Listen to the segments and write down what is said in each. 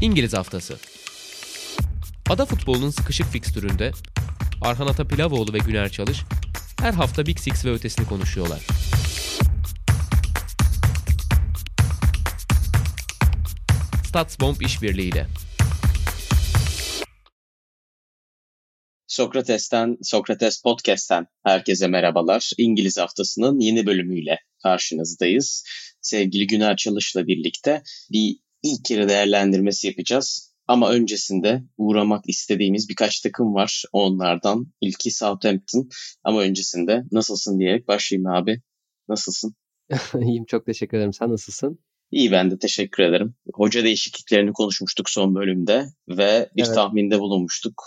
İngiliz Haftası Ada futbolunun sıkışık fikstüründe Arhan Atapilavoğlu ve Güner Çalış her hafta Big Six ve ötesini konuşuyorlar. Statsbomb işbirliğiyle. Sokrates'ten, Sokrates Podcast'ten herkese merhabalar. İngiliz haftasının yeni bölümüyle karşınızdayız. Sevgili Güner Çalış'la birlikte bir ilk yarı değerlendirmesi yapacağız. Ama öncesinde uğramak istediğimiz birkaç takım var. Onlardan ilki Southampton. Ama öncesinde nasılsın diyerek başlayayım abi. Nasılsın? İyiyim çok teşekkür ederim. Sen nasılsın? İyi ben de teşekkür ederim. Hoca değişikliklerini konuşmuştuk son bölümde ve bir evet. tahminde bulunmuştuk.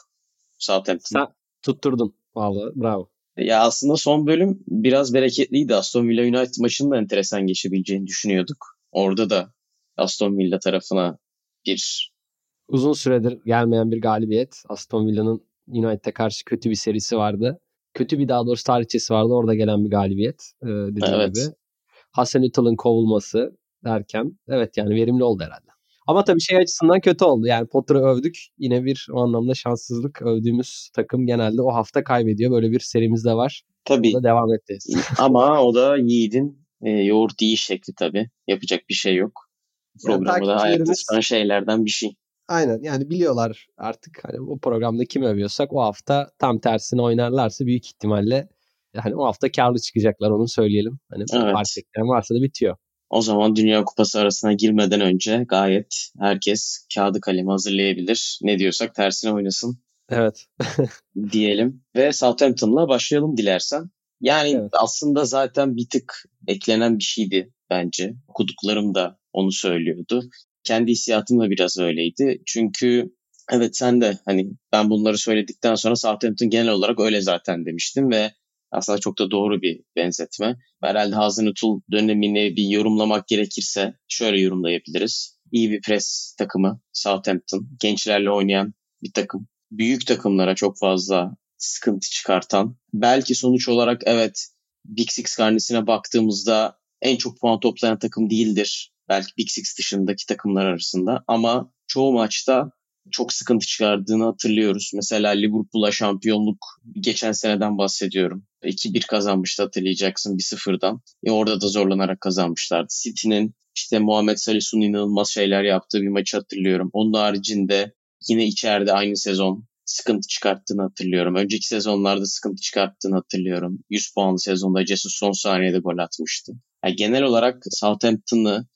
Southampton. Sen tutturdun. Vallahi bravo. Ya aslında son bölüm biraz bereketliydi. Aston Villa United maçının da enteresan geçebileceğini düşünüyorduk. Orada da Aston Villa tarafına bir uzun süredir gelmeyen bir galibiyet. Aston Villa'nın United'e karşı kötü bir serisi vardı. Kötü bir daha doğrusu tarihçesi vardı. Orada gelen bir galibiyet. Ee, dediğim evet. gibi. Hasan Ütal'ın kovulması derken evet yani verimli oldu herhalde. Ama tabii şey açısından kötü oldu. Yani Potter'ı övdük. Yine bir o anlamda şanssızlık. Övdüğümüz takım genelde o hafta kaybediyor. Böyle bir serimiz de var. Tabii. Da devam edeceğiz. Ama o da Yiğit'in e, yoğurt iyi şekli tabii. Yapacak bir şey yok. Programı yani da hayatta şeylerden bir şey. Aynen yani biliyorlar artık hani o programda kimi övüyorsak o hafta tam tersine oynarlarsa büyük ihtimalle yani o hafta karlı çıkacaklar onu söyleyelim. Hani evet. fark etken varsa da bitiyor. O zaman Dünya Kupası arasına girmeden önce gayet herkes kağıdı kalemi hazırlayabilir. Ne diyorsak tersine oynasın. Evet. diyelim. Ve Southampton'la başlayalım dilersen. Yani evet. aslında zaten bir tık eklenen bir şeydi bence. Okuduklarım da onu söylüyordu. Kendi hissiyatım da biraz öyleydi. Çünkü evet sen de hani ben bunları söyledikten sonra Southampton genel olarak öyle zaten demiştim ve aslında çok da doğru bir benzetme. Herhalde Hazenutul dönemini bir yorumlamak gerekirse şöyle yorumlayabiliriz. İyi bir pres takımı Southampton. Gençlerle oynayan bir takım. Büyük takımlara çok fazla sıkıntı çıkartan. Belki sonuç olarak evet Big Six karnesine baktığımızda en çok puan toplayan takım değildir. Belki Big Six dışındaki takımlar arasında ama çoğu maçta çok sıkıntı çıkardığını hatırlıyoruz. Mesela Liverpool'a şampiyonluk geçen seneden bahsediyorum. 2-1 kazanmıştı hatırlayacaksın bir sıfırdan. E orada da zorlanarak kazanmışlardı. City'nin işte Muhammed Salih'un inanılmaz şeyler yaptığı bir maçı hatırlıyorum. Onun haricinde yine içeride aynı sezon sıkıntı çıkarttığını hatırlıyorum. Önceki sezonlarda sıkıntı çıkarttığını hatırlıyorum. 100 puanlı sezonda Jesus son saniyede gol atmıştı. Yani genel olarak Southampton'ı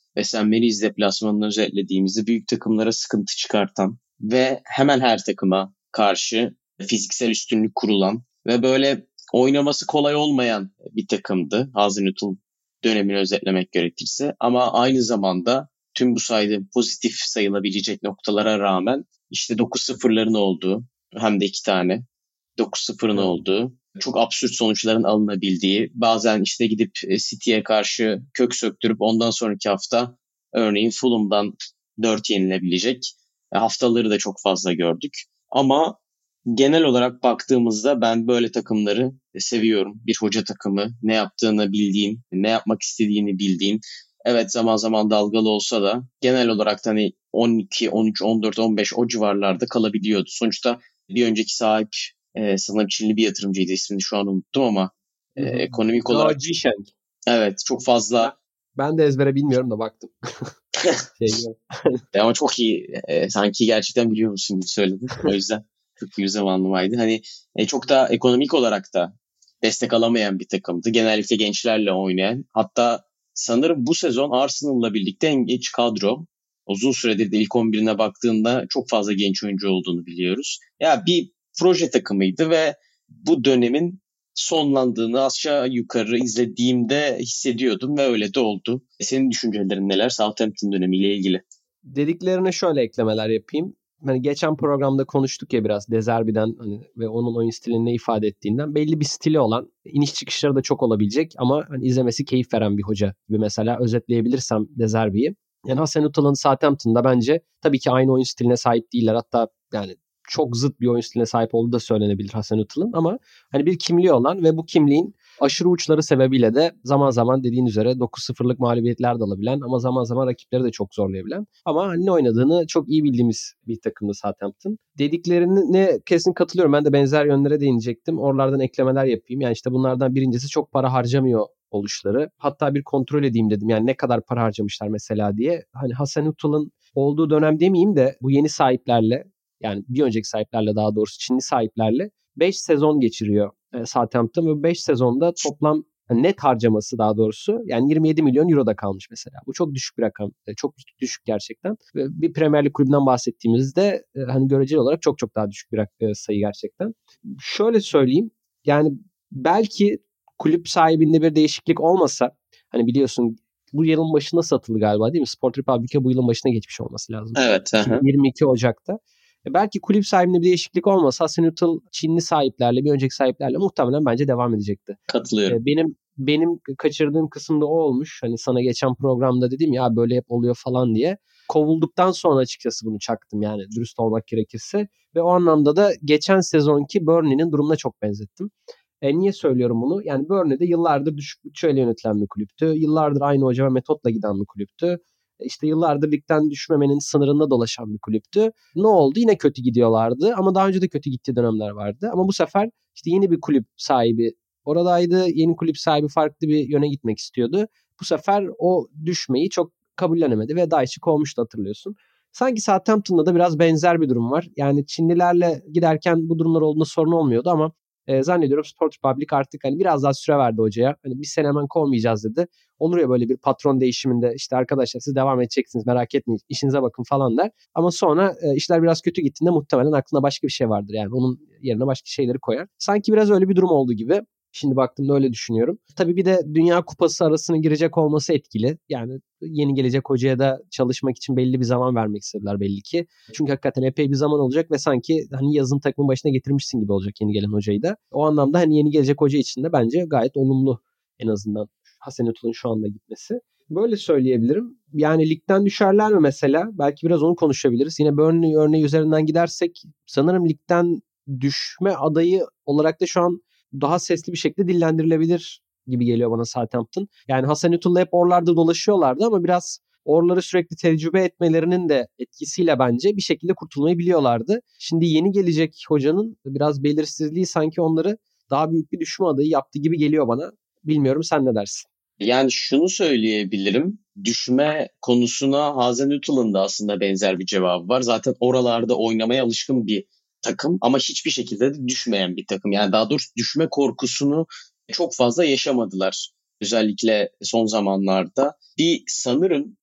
Mary's deplasmanını özetlediğimizde büyük takımlara sıkıntı çıkartan ve hemen her takıma karşı fiziksel üstünlük kurulan ve böyle oynaması kolay olmayan bir takımdı Hazenutul dönemini özetlemek gerekirse. Ama aynı zamanda tüm bu saydığım pozitif sayılabilecek noktalara rağmen işte 9-0'ların olduğu hem de iki tane 9-0'ın olduğu çok absürt sonuçların alınabildiği bazen işte gidip e, City'ye karşı kök söktürüp ondan sonraki hafta örneğin Fulham'dan 4 yenilebilecek e, haftaları da çok fazla gördük. Ama genel olarak baktığımızda ben böyle takımları seviyorum. Bir hoca takımı, ne yaptığını bildiğin, ne yapmak istediğini bildiğin. Evet zaman zaman dalgalı olsa da genel olarak hani 12, 13, 14, 15 o civarlarda kalabiliyordu. Sonuçta bir önceki sahip e, sanırım Çinli bir yatırımcıydı ismini şu an unuttum ama e, ekonomik olarak. Jisheng. Evet çok fazla. Ben de ezbere bilmiyorum da baktım. şey ama çok iyi. E, sanki gerçekten biliyor musun gibi söyledin. O yüzden çok bir zamanlamaydı. Hani e, çok da ekonomik olarak da destek alamayan bir takımdı. Genellikle gençlerle oynayan. Hatta sanırım bu sezon Arsenal'la birlikte en genç kadro. Uzun süredir de ilk 11'ine baktığında çok fazla genç oyuncu olduğunu biliyoruz. Ya bir proje takımıydı ve bu dönemin sonlandığını aşağı yukarı izlediğimde hissediyordum ve öyle de oldu. Senin düşüncelerin neler Southampton dönemiyle ilgili? Dediklerine şöyle eklemeler yapayım. Hani geçen programda konuştuk ya biraz Dezerbi'den hani ve onun oyun stilini ne ifade ettiğinden belli bir stili olan iniş çıkışları da çok olabilecek ama hani izlemesi keyif veren bir hoca gibi mesela özetleyebilirsem Dezerbi'yi. Yani Hasan Utal'ın Southampton'da bence tabii ki aynı oyun stiline sahip değiller. Hatta yani çok zıt bir oyun stiline sahip olduğu da söylenebilir Hasan Utal'ın ama hani bir kimliği olan ve bu kimliğin aşırı uçları sebebiyle de zaman zaman dediğin üzere 9-0'lık mağlubiyetler de alabilen ama zaman zaman rakipleri de çok zorlayabilen ama ne oynadığını çok iyi bildiğimiz bir takımdı Southampton. Dediklerine kesin katılıyorum. Ben de benzer yönlere değinecektim. Oralardan eklemeler yapayım. Yani işte bunlardan birincisi çok para harcamıyor oluşları. Hatta bir kontrol edeyim dedim. Yani ne kadar para harcamışlar mesela diye. Hani Hasan Utal'ın olduğu dönem demeyeyim de bu yeni sahiplerle yani bir önceki sahiplerle daha doğrusu Çinli sahiplerle 5 sezon geçiriyor e, Southampton ve 5 sezonda toplam net harcaması daha doğrusu yani 27 milyon euro da kalmış mesela. Bu çok düşük bir rakam. E, çok düşük gerçekten. Bir Premier Lig kulübünden bahsettiğimizde e, hani göreceli olarak çok çok daha düşük bir e, sayı gerçekten. Şöyle söyleyeyim. Yani belki kulüp sahibinde bir değişiklik olmasa hani biliyorsun bu yılın başında satıldı galiba değil mi? Sport Republic'e bu yılın başına geçmiş olması lazım. Evet. Aha. 22 Ocak'ta. E belki kulüp sahibinde bir değişiklik olmasa Hasenhüttl Çinli sahiplerle bir önceki sahiplerle muhtemelen bence devam edecekti. Katılıyorum. E benim benim kaçırdığım kısımda o olmuş. Hani sana geçen programda dedim ya böyle hep oluyor falan diye. Kovulduktan sonra açıkçası bunu çaktım yani dürüst olmak gerekirse. Ve o anlamda da geçen sezonki Burnley'nin durumuna çok benzettim. E, niye söylüyorum bunu? Yani Burnley'de yıllardır düşük bütçeyle yönetilen bir kulüptü. Yıllardır aynı hoca ve metotla giden bir kulüptü. İşte yıllardır ligden düşmemenin sınırında dolaşan bir kulüptü. Ne oldu? Yine kötü gidiyorlardı ama daha önce de kötü gittiği dönemler vardı. Ama bu sefer işte yeni bir kulüp sahibi oradaydı. Yeni kulüp sahibi farklı bir yöne gitmek istiyordu. Bu sefer o düşmeyi çok kabullenemedi ve Daiç'i kovmuştu hatırlıyorsun. Sanki Southampton'da da biraz benzer bir durum var. Yani Çinlilerle giderken bu durumlar olduğunda sorun olmuyordu ama e, zannediyorum Sport Republic artık hani biraz daha süre verdi hocaya. Hani bir sene hemen kovmayacağız dedi. Olur ya böyle bir patron değişiminde işte arkadaşlar siz devam edeceksiniz merak etmeyin işinize bakın falan der. Ama sonra e, işler biraz kötü gittiğinde muhtemelen aklına başka bir şey vardır yani onun yerine başka şeyleri koyar. Sanki biraz öyle bir durum oldu gibi. Şimdi baktığımda öyle düşünüyorum. Tabii bir de Dünya Kupası arasına girecek olması etkili. Yani yeni gelecek hocaya da çalışmak için belli bir zaman vermek istediler belli ki. Çünkü hakikaten epey bir zaman olacak ve sanki hani yazın takımın başına getirmişsin gibi olacak yeni gelen hocayı da. O anlamda hani yeni gelecek hoca için de bence gayet olumlu en azından Hasan Ötül'ün şu anda gitmesi. Böyle söyleyebilirim. Yani ligden düşerler mi mesela? Belki biraz onu konuşabiliriz. Yine Burnley örneği üzerinden gidersek sanırım ligden düşme adayı olarak da şu an daha sesli bir şekilde dillendirilebilir gibi geliyor bana Southampton. Yani Hasan Ütül'le hep oralarda dolaşıyorlardı ama biraz oraları sürekli tecrübe etmelerinin de etkisiyle bence bir şekilde kurtulmayı biliyorlardı. Şimdi yeni gelecek hocanın biraz belirsizliği sanki onları daha büyük bir düşme adayı yaptı gibi geliyor bana. Bilmiyorum sen ne dersin? Yani şunu söyleyebilirim. Düşme konusuna Hazen Ütül'ün de aslında benzer bir cevabı var. Zaten oralarda oynamaya alışkın bir takım ama hiçbir şekilde de düşmeyen bir takım. Yani daha doğrusu düşme korkusunu çok fazla yaşamadılar. Özellikle son zamanlarda. Bir sanırım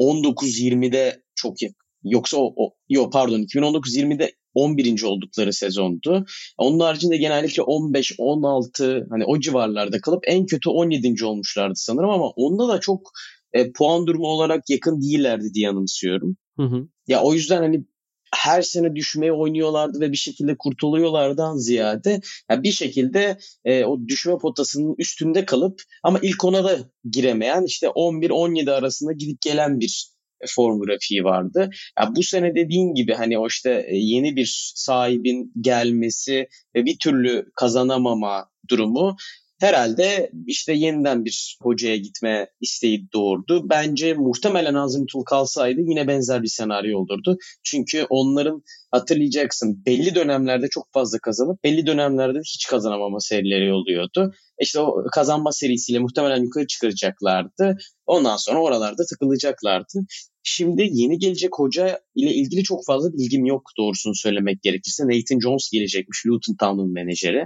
2019-20'de çok yakın. Yoksa o, o yok pardon 2019-20'de 11. oldukları sezondu. Onun haricinde genellikle 15, 16 hani o civarlarda kalıp en kötü 17. olmuşlardı sanırım ama onda da çok e, puan durumu olarak yakın değillerdi diye anımsıyorum. Hı hı. Ya o yüzden hani her sene düşmeye oynuyorlardı ve bir şekilde kurtuluyorlardan ziyade yani bir şekilde e, o düşme potasının üstünde kalıp ama ilk ona da giremeyen işte 11-17 arasında gidip gelen bir e, form grafiği vardı. Yani bu sene dediğin gibi hani o işte e, yeni bir sahibin gelmesi ve bir türlü kazanamama durumu herhalde işte yeniden bir hocaya gitme isteği doğurdu. Bence muhtemelen Azim Tul kalsaydı yine benzer bir senaryo olurdu. Çünkü onların hatırlayacaksın belli dönemlerde çok fazla kazanıp belli dönemlerde hiç kazanamama serileri oluyordu. İşte o kazanma serisiyle muhtemelen yukarı çıkaracaklardı. Ondan sonra oralarda tıkılacaklardı. Şimdi yeni gelecek hoca ile ilgili çok fazla bilgim yok doğrusunu söylemek gerekirse. Nathan Jones gelecekmiş Luton Town'un menajeri.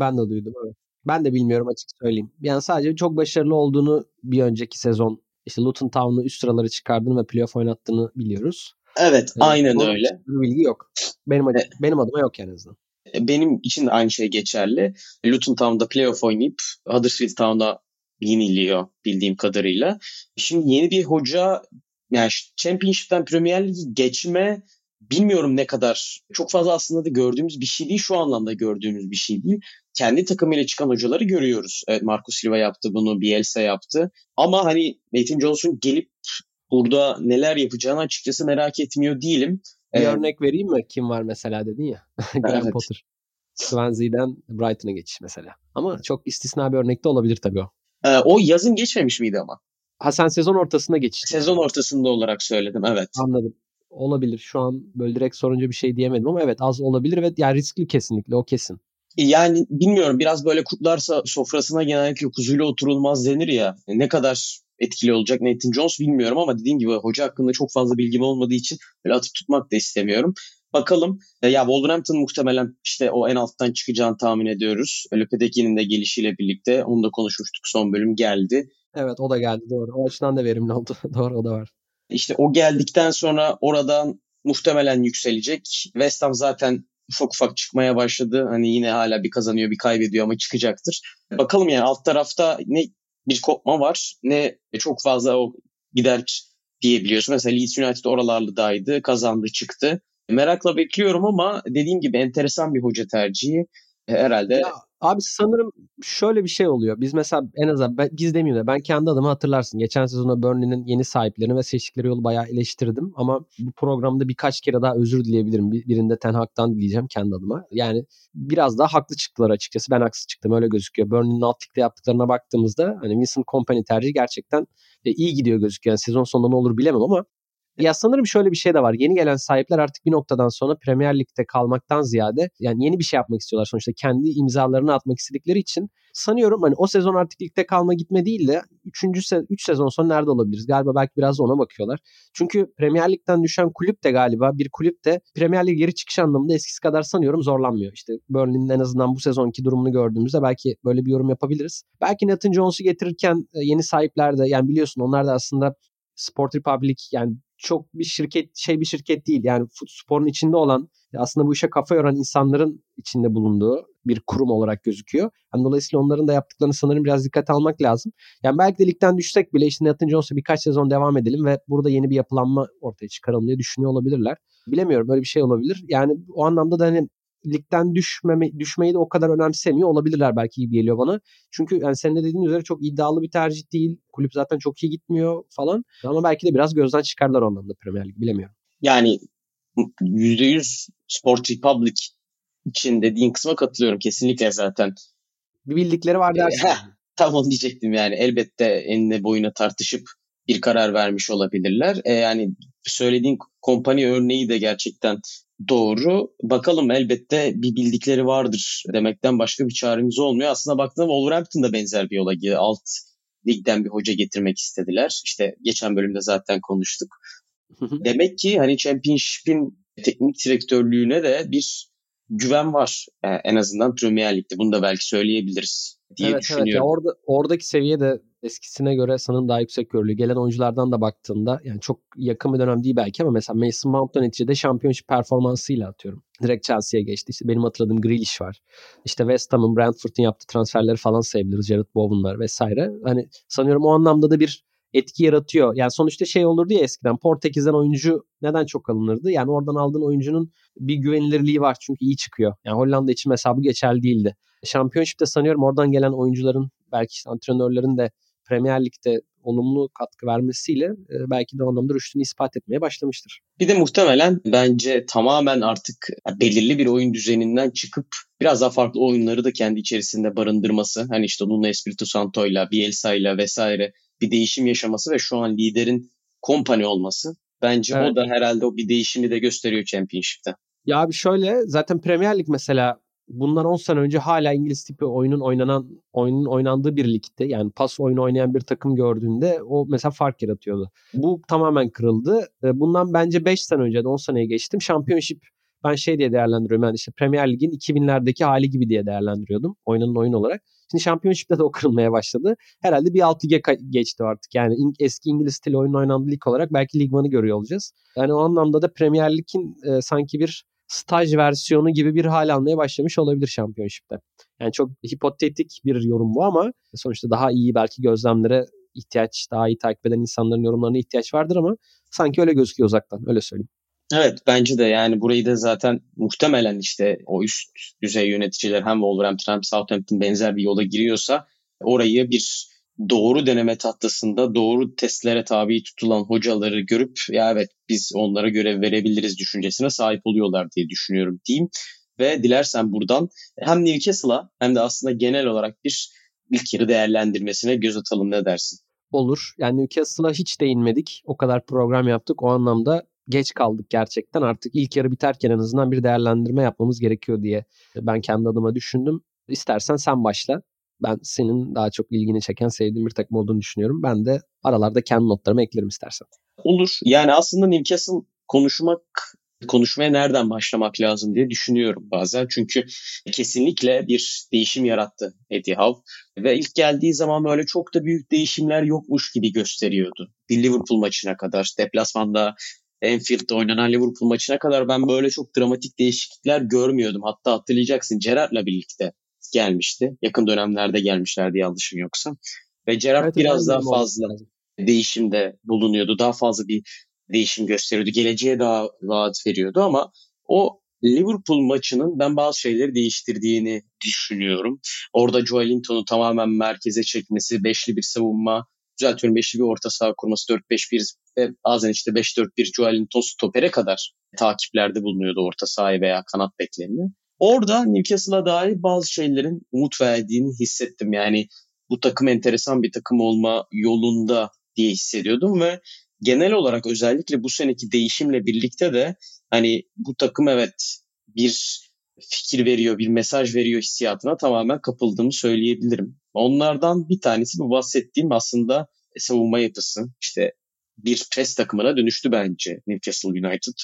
Ben de duydum evet. Ben de bilmiyorum açık söyleyeyim. Yani sadece çok başarılı olduğunu bir önceki sezon işte Luton Town'u üst sıraları çıkardığını ve playoff oynattığını biliyoruz. Evet, ee, aynen öyle. Bilgi yok. Benim adım, e, benim adıma yok en azından. E, benim için de aynı şey geçerli. Luton Town'da playoff oynayıp Huddersfield Town'a yeniliyor bildiğim kadarıyla. Şimdi yeni bir hoca yani Championship'ten Premier Ligi geçme bilmiyorum ne kadar çok fazla aslında da gördüğümüz bir şey değil. Şu anlamda gördüğümüz bir şey değil. Kendi takımıyla çıkan hocaları görüyoruz. Evet Marcus Silva yaptı bunu, Bielsa yaptı. Ama hani Nathan Johnson gelip burada neler yapacağını açıkçası merak etmiyor değilim. Bir ee, örnek vereyim mi? Kim var mesela dedin ya. Graham evet. Potter. Swansea'den Brighton'a geçiş mesela. Ama çok istisna bir örnek de olabilir tabii o. Ee, o yazın geçmemiş miydi ama? Ha sen sezon ortasında geçtin. Sezon ortasında olarak söyledim evet. Anladım. Olabilir. Şu an böyle direkt sorunca bir şey diyemedim ama evet az olabilir ve yani riskli kesinlikle o kesin. Yani bilmiyorum biraz böyle kurtlar sofrasına genellikle kuzuyla oturulmaz denir ya. Ne kadar etkili olacak Nathan Jones bilmiyorum ama dediğim gibi hoca hakkında çok fazla bilgim olmadığı için böyle atıp tutmak da istemiyorum. Bakalım. E, ya Wolverhampton muhtemelen işte o en alttan çıkacağını tahmin ediyoruz. Lopetegui'nin de gelişiyle birlikte onu da konuşmuştuk. Son bölüm geldi. Evet o da geldi doğru. O açıdan da verimli oldu. doğru o da var. İşte o geldikten sonra oradan muhtemelen yükselecek. West Ham zaten ufak ufak çıkmaya başladı. Hani yine hala bir kazanıyor bir kaybediyor ama çıkacaktır. Bakalım yani alt tarafta ne bir kopma var ne çok fazla o gider diyebiliyorsun. Mesela Leeds United oralardaydı kazandı çıktı. Merakla bekliyorum ama dediğim gibi enteresan bir hoca tercihi. Herhalde ya, Abi sanırım şöyle bir şey oluyor. Biz mesela en azından ben, biz demeyeyim de ben kendi adıma hatırlarsın. Geçen sezonda Burnley'nin yeni sahiplerini ve seçtikleri yolu bayağı eleştirdim. Ama bu programda birkaç kere daha özür dileyebilirim. Birinde Ten Hag'dan dileyeceğim kendi adıma. Yani biraz daha haklı çıktılar açıkçası. Ben haksız çıktım öyle gözüküyor. Burnley'nin alt ligde yaptıklarına baktığımızda hani Vincent Company tercihi gerçekten e, iyi gidiyor gözüküyor. Yani sezon sonunda ne olur bilemem ama ya sanırım şöyle bir şey de var. Yeni gelen sahipler artık bir noktadan sonra Premier Lig'de kalmaktan ziyade yani yeni bir şey yapmak istiyorlar sonuçta. Kendi imzalarını atmak istedikleri için sanıyorum hani o sezon artık ligde kalma gitme değil de 3. Se 3 sezon sonra nerede olabiliriz? Galiba belki biraz ona bakıyorlar. Çünkü Premier Lig'den düşen kulüp de galiba bir kulüp de Premier Lig geri çıkış anlamında eskisi kadar sanıyorum zorlanmıyor. İşte Burnley'nin en azından bu sezonki durumunu gördüğümüzde belki böyle bir yorum yapabiliriz. Belki Nathan Jones'u getirirken e, yeni sahipler de yani biliyorsun onlar da aslında Sport Republic yani çok bir şirket şey bir şirket değil. Yani sporun içinde olan aslında bu işe kafa yoran insanların içinde bulunduğu bir kurum olarak gözüküyor. Yani dolayısıyla onların da yaptıklarını sanırım biraz dikkate almak lazım. Yani belki de ligden düşsek bile işte Nathan Jones'a birkaç sezon devam edelim ve burada yeni bir yapılanma ortaya çıkaralım diye düşünüyor olabilirler. Bilemiyorum böyle bir şey olabilir. Yani o anlamda da hani ligden düşmeme, düşmeyi de o kadar önemsemiyor olabilirler belki gibi geliyor bana. Çünkü yani senin de dediğin üzere çok iddialı bir tercih değil. Kulüp zaten çok iyi gitmiyor falan. Ama belki de biraz gözden çıkarlar o anlamda Premier Lig bilemiyorum. Yani %100 Sport Republic için dediğin kısma katılıyorum kesinlikle zaten. Bir bildikleri var dersin. tam onu diyecektim yani. Elbette enine boyuna tartışıp bir karar vermiş olabilirler. E, yani söylediğin kompanya örneği de gerçekten doğru. Bakalım elbette bir bildikleri vardır demekten başka bir çaremiz olmuyor. Aslında baktığında Wolverhampton da benzer bir yola girdi. Alt ligden bir hoca getirmek istediler. İşte geçen bölümde zaten konuştuk. Demek ki hani Championship'in teknik direktörlüğüne de bir güven var. Yani en azından Premier Lig'de. Bunu da belki söyleyebiliriz diye evet, düşünüyorum. Evet, ya orada, oradaki seviye de eskisine göre sanırım daha yüksek görülüyor. Gelen oyunculardan da baktığında yani çok yakın bir dönem değil belki ama mesela Mason Mount'un neticede şampiyonşip performansıyla atıyorum. Direkt Chelsea'ye geçti. İşte benim hatırladığım Grealish var. İşte West Ham'ın Brentford'un yaptığı transferleri falan sayabiliriz. Jared Bowen'lar vesaire. Hani sanıyorum o anlamda da bir etki yaratıyor. Yani sonuçta şey olurdu ya eskiden Portekiz'den oyuncu neden çok alınırdı? Yani oradan aldığın oyuncunun bir güvenilirliği var çünkü iyi çıkıyor. Yani Hollanda için mesela bu geçerli değildi. Şampiyonşipte sanıyorum oradan gelen oyuncuların belki antrenörlerin de Premier Lig'de olumlu katkı vermesiyle e, belki de o anlamda rüştünü ispat etmeye başlamıştır. Bir de muhtemelen bence tamamen artık belirli bir oyun düzeninden çıkıp biraz daha farklı oyunları da kendi içerisinde barındırması. Hani işte Nuno Espirito Santo'yla, Bielsa'yla vesaire bir değişim yaşaması ve şu an liderin kompani olması. Bence evet. o da herhalde o bir değişimi de gösteriyor Championship'te. Ya abi şöyle zaten Premier Lig mesela bundan 10 sene önce hala İngiliz tipi oyunun oynanan oyunun oynandığı bir ligde yani pas oyunu oynayan bir takım gördüğünde o mesela fark yaratıyordu. Bu tamamen kırıldı. Bundan bence 5 sene önce de 10 seneye geçtim. Championship ben şey diye değerlendiriyorum yani işte Premier Lig'in 2000'lerdeki hali gibi diye değerlendiriyordum oyunun oyun olarak. Şimdi Championship'te de o kırılmaya başladı. Herhalde bir alt lige geçti artık. Yani eski İngiliz stili oyun oynandığı lig olarak belki Lig One'ı görüyor olacağız. Yani o anlamda da Premier Lig'in e, sanki bir staj versiyonu gibi bir hal almaya başlamış olabilir şampiyonşipte. Yani çok hipotetik bir yorum bu ama sonuçta daha iyi belki gözlemlere ihtiyaç, daha iyi takip eden insanların yorumlarına ihtiyaç vardır ama sanki öyle gözüküyor uzaktan öyle söyleyeyim. Evet bence de yani burayı da zaten muhtemelen işte o üst düzey yöneticiler hem Wolverhampton hem Southampton benzer bir yola giriyorsa orayı bir doğru deneme tahtasında doğru testlere tabi tutulan hocaları görüp ya evet biz onlara görev verebiliriz düşüncesine sahip oluyorlar diye düşünüyorum diyeyim. Ve dilersen buradan hem Newcastle'a hem de aslında genel olarak bir ilk yarı değerlendirmesine göz atalım ne dersin? Olur. Yani Newcastle'a hiç değinmedik. O kadar program yaptık. O anlamda geç kaldık gerçekten. Artık ilk yarı biterken en azından bir değerlendirme yapmamız gerekiyor diye ben kendi adıma düşündüm. İstersen sen başla. Ben senin daha çok ilgini çeken, sevdiğin bir takım olduğunu düşünüyorum. Ben de aralarda kendi notlarımı eklerim istersen. Olur. Yani aslında Newcastle konuşmak konuşmaya nereden başlamak lazım diye düşünüyorum bazen. Çünkü kesinlikle bir değişim yarattı Eddie Howe. Ve ilk geldiği zaman böyle çok da büyük değişimler yokmuş gibi gösteriyordu. Bir Liverpool maçına kadar, deplasmanda Anfield'da oynanan Liverpool maçına kadar ben böyle çok dramatik değişiklikler görmüyordum. Hatta hatırlayacaksın Gerrard'la birlikte gelmişti. Yakın dönemlerde gelmişlerdi yanlışım yoksa. Ve Gerrard evet, biraz daha fazla oldu. değişimde bulunuyordu. Daha fazla bir değişim gösteriyordu. Geleceğe daha vaat veriyordu ama o Liverpool maçının ben bazı şeyleri değiştirdiğini düşünüyorum. Orada Joelinton'u tamamen merkeze çekmesi, beşli bir savunma, düzeltiyorum beşli bir orta saha kurması, 4-5-1 ve bazen işte 5-4-1 Joelinton stopere kadar takiplerde bulunuyordu orta sahayı veya kanat beklerini. Orada Newcastle'a dair bazı şeylerin umut verdiğini hissettim. Yani bu takım enteresan bir takım olma yolunda diye hissediyordum ve genel olarak özellikle bu seneki değişimle birlikte de hani bu takım evet bir fikir veriyor, bir mesaj veriyor hissiyatına tamamen kapıldığımı söyleyebilirim. Onlardan bir tanesi bu bahsettiğim aslında savunma yapısı. İşte bir pres takımına dönüştü bence Newcastle United.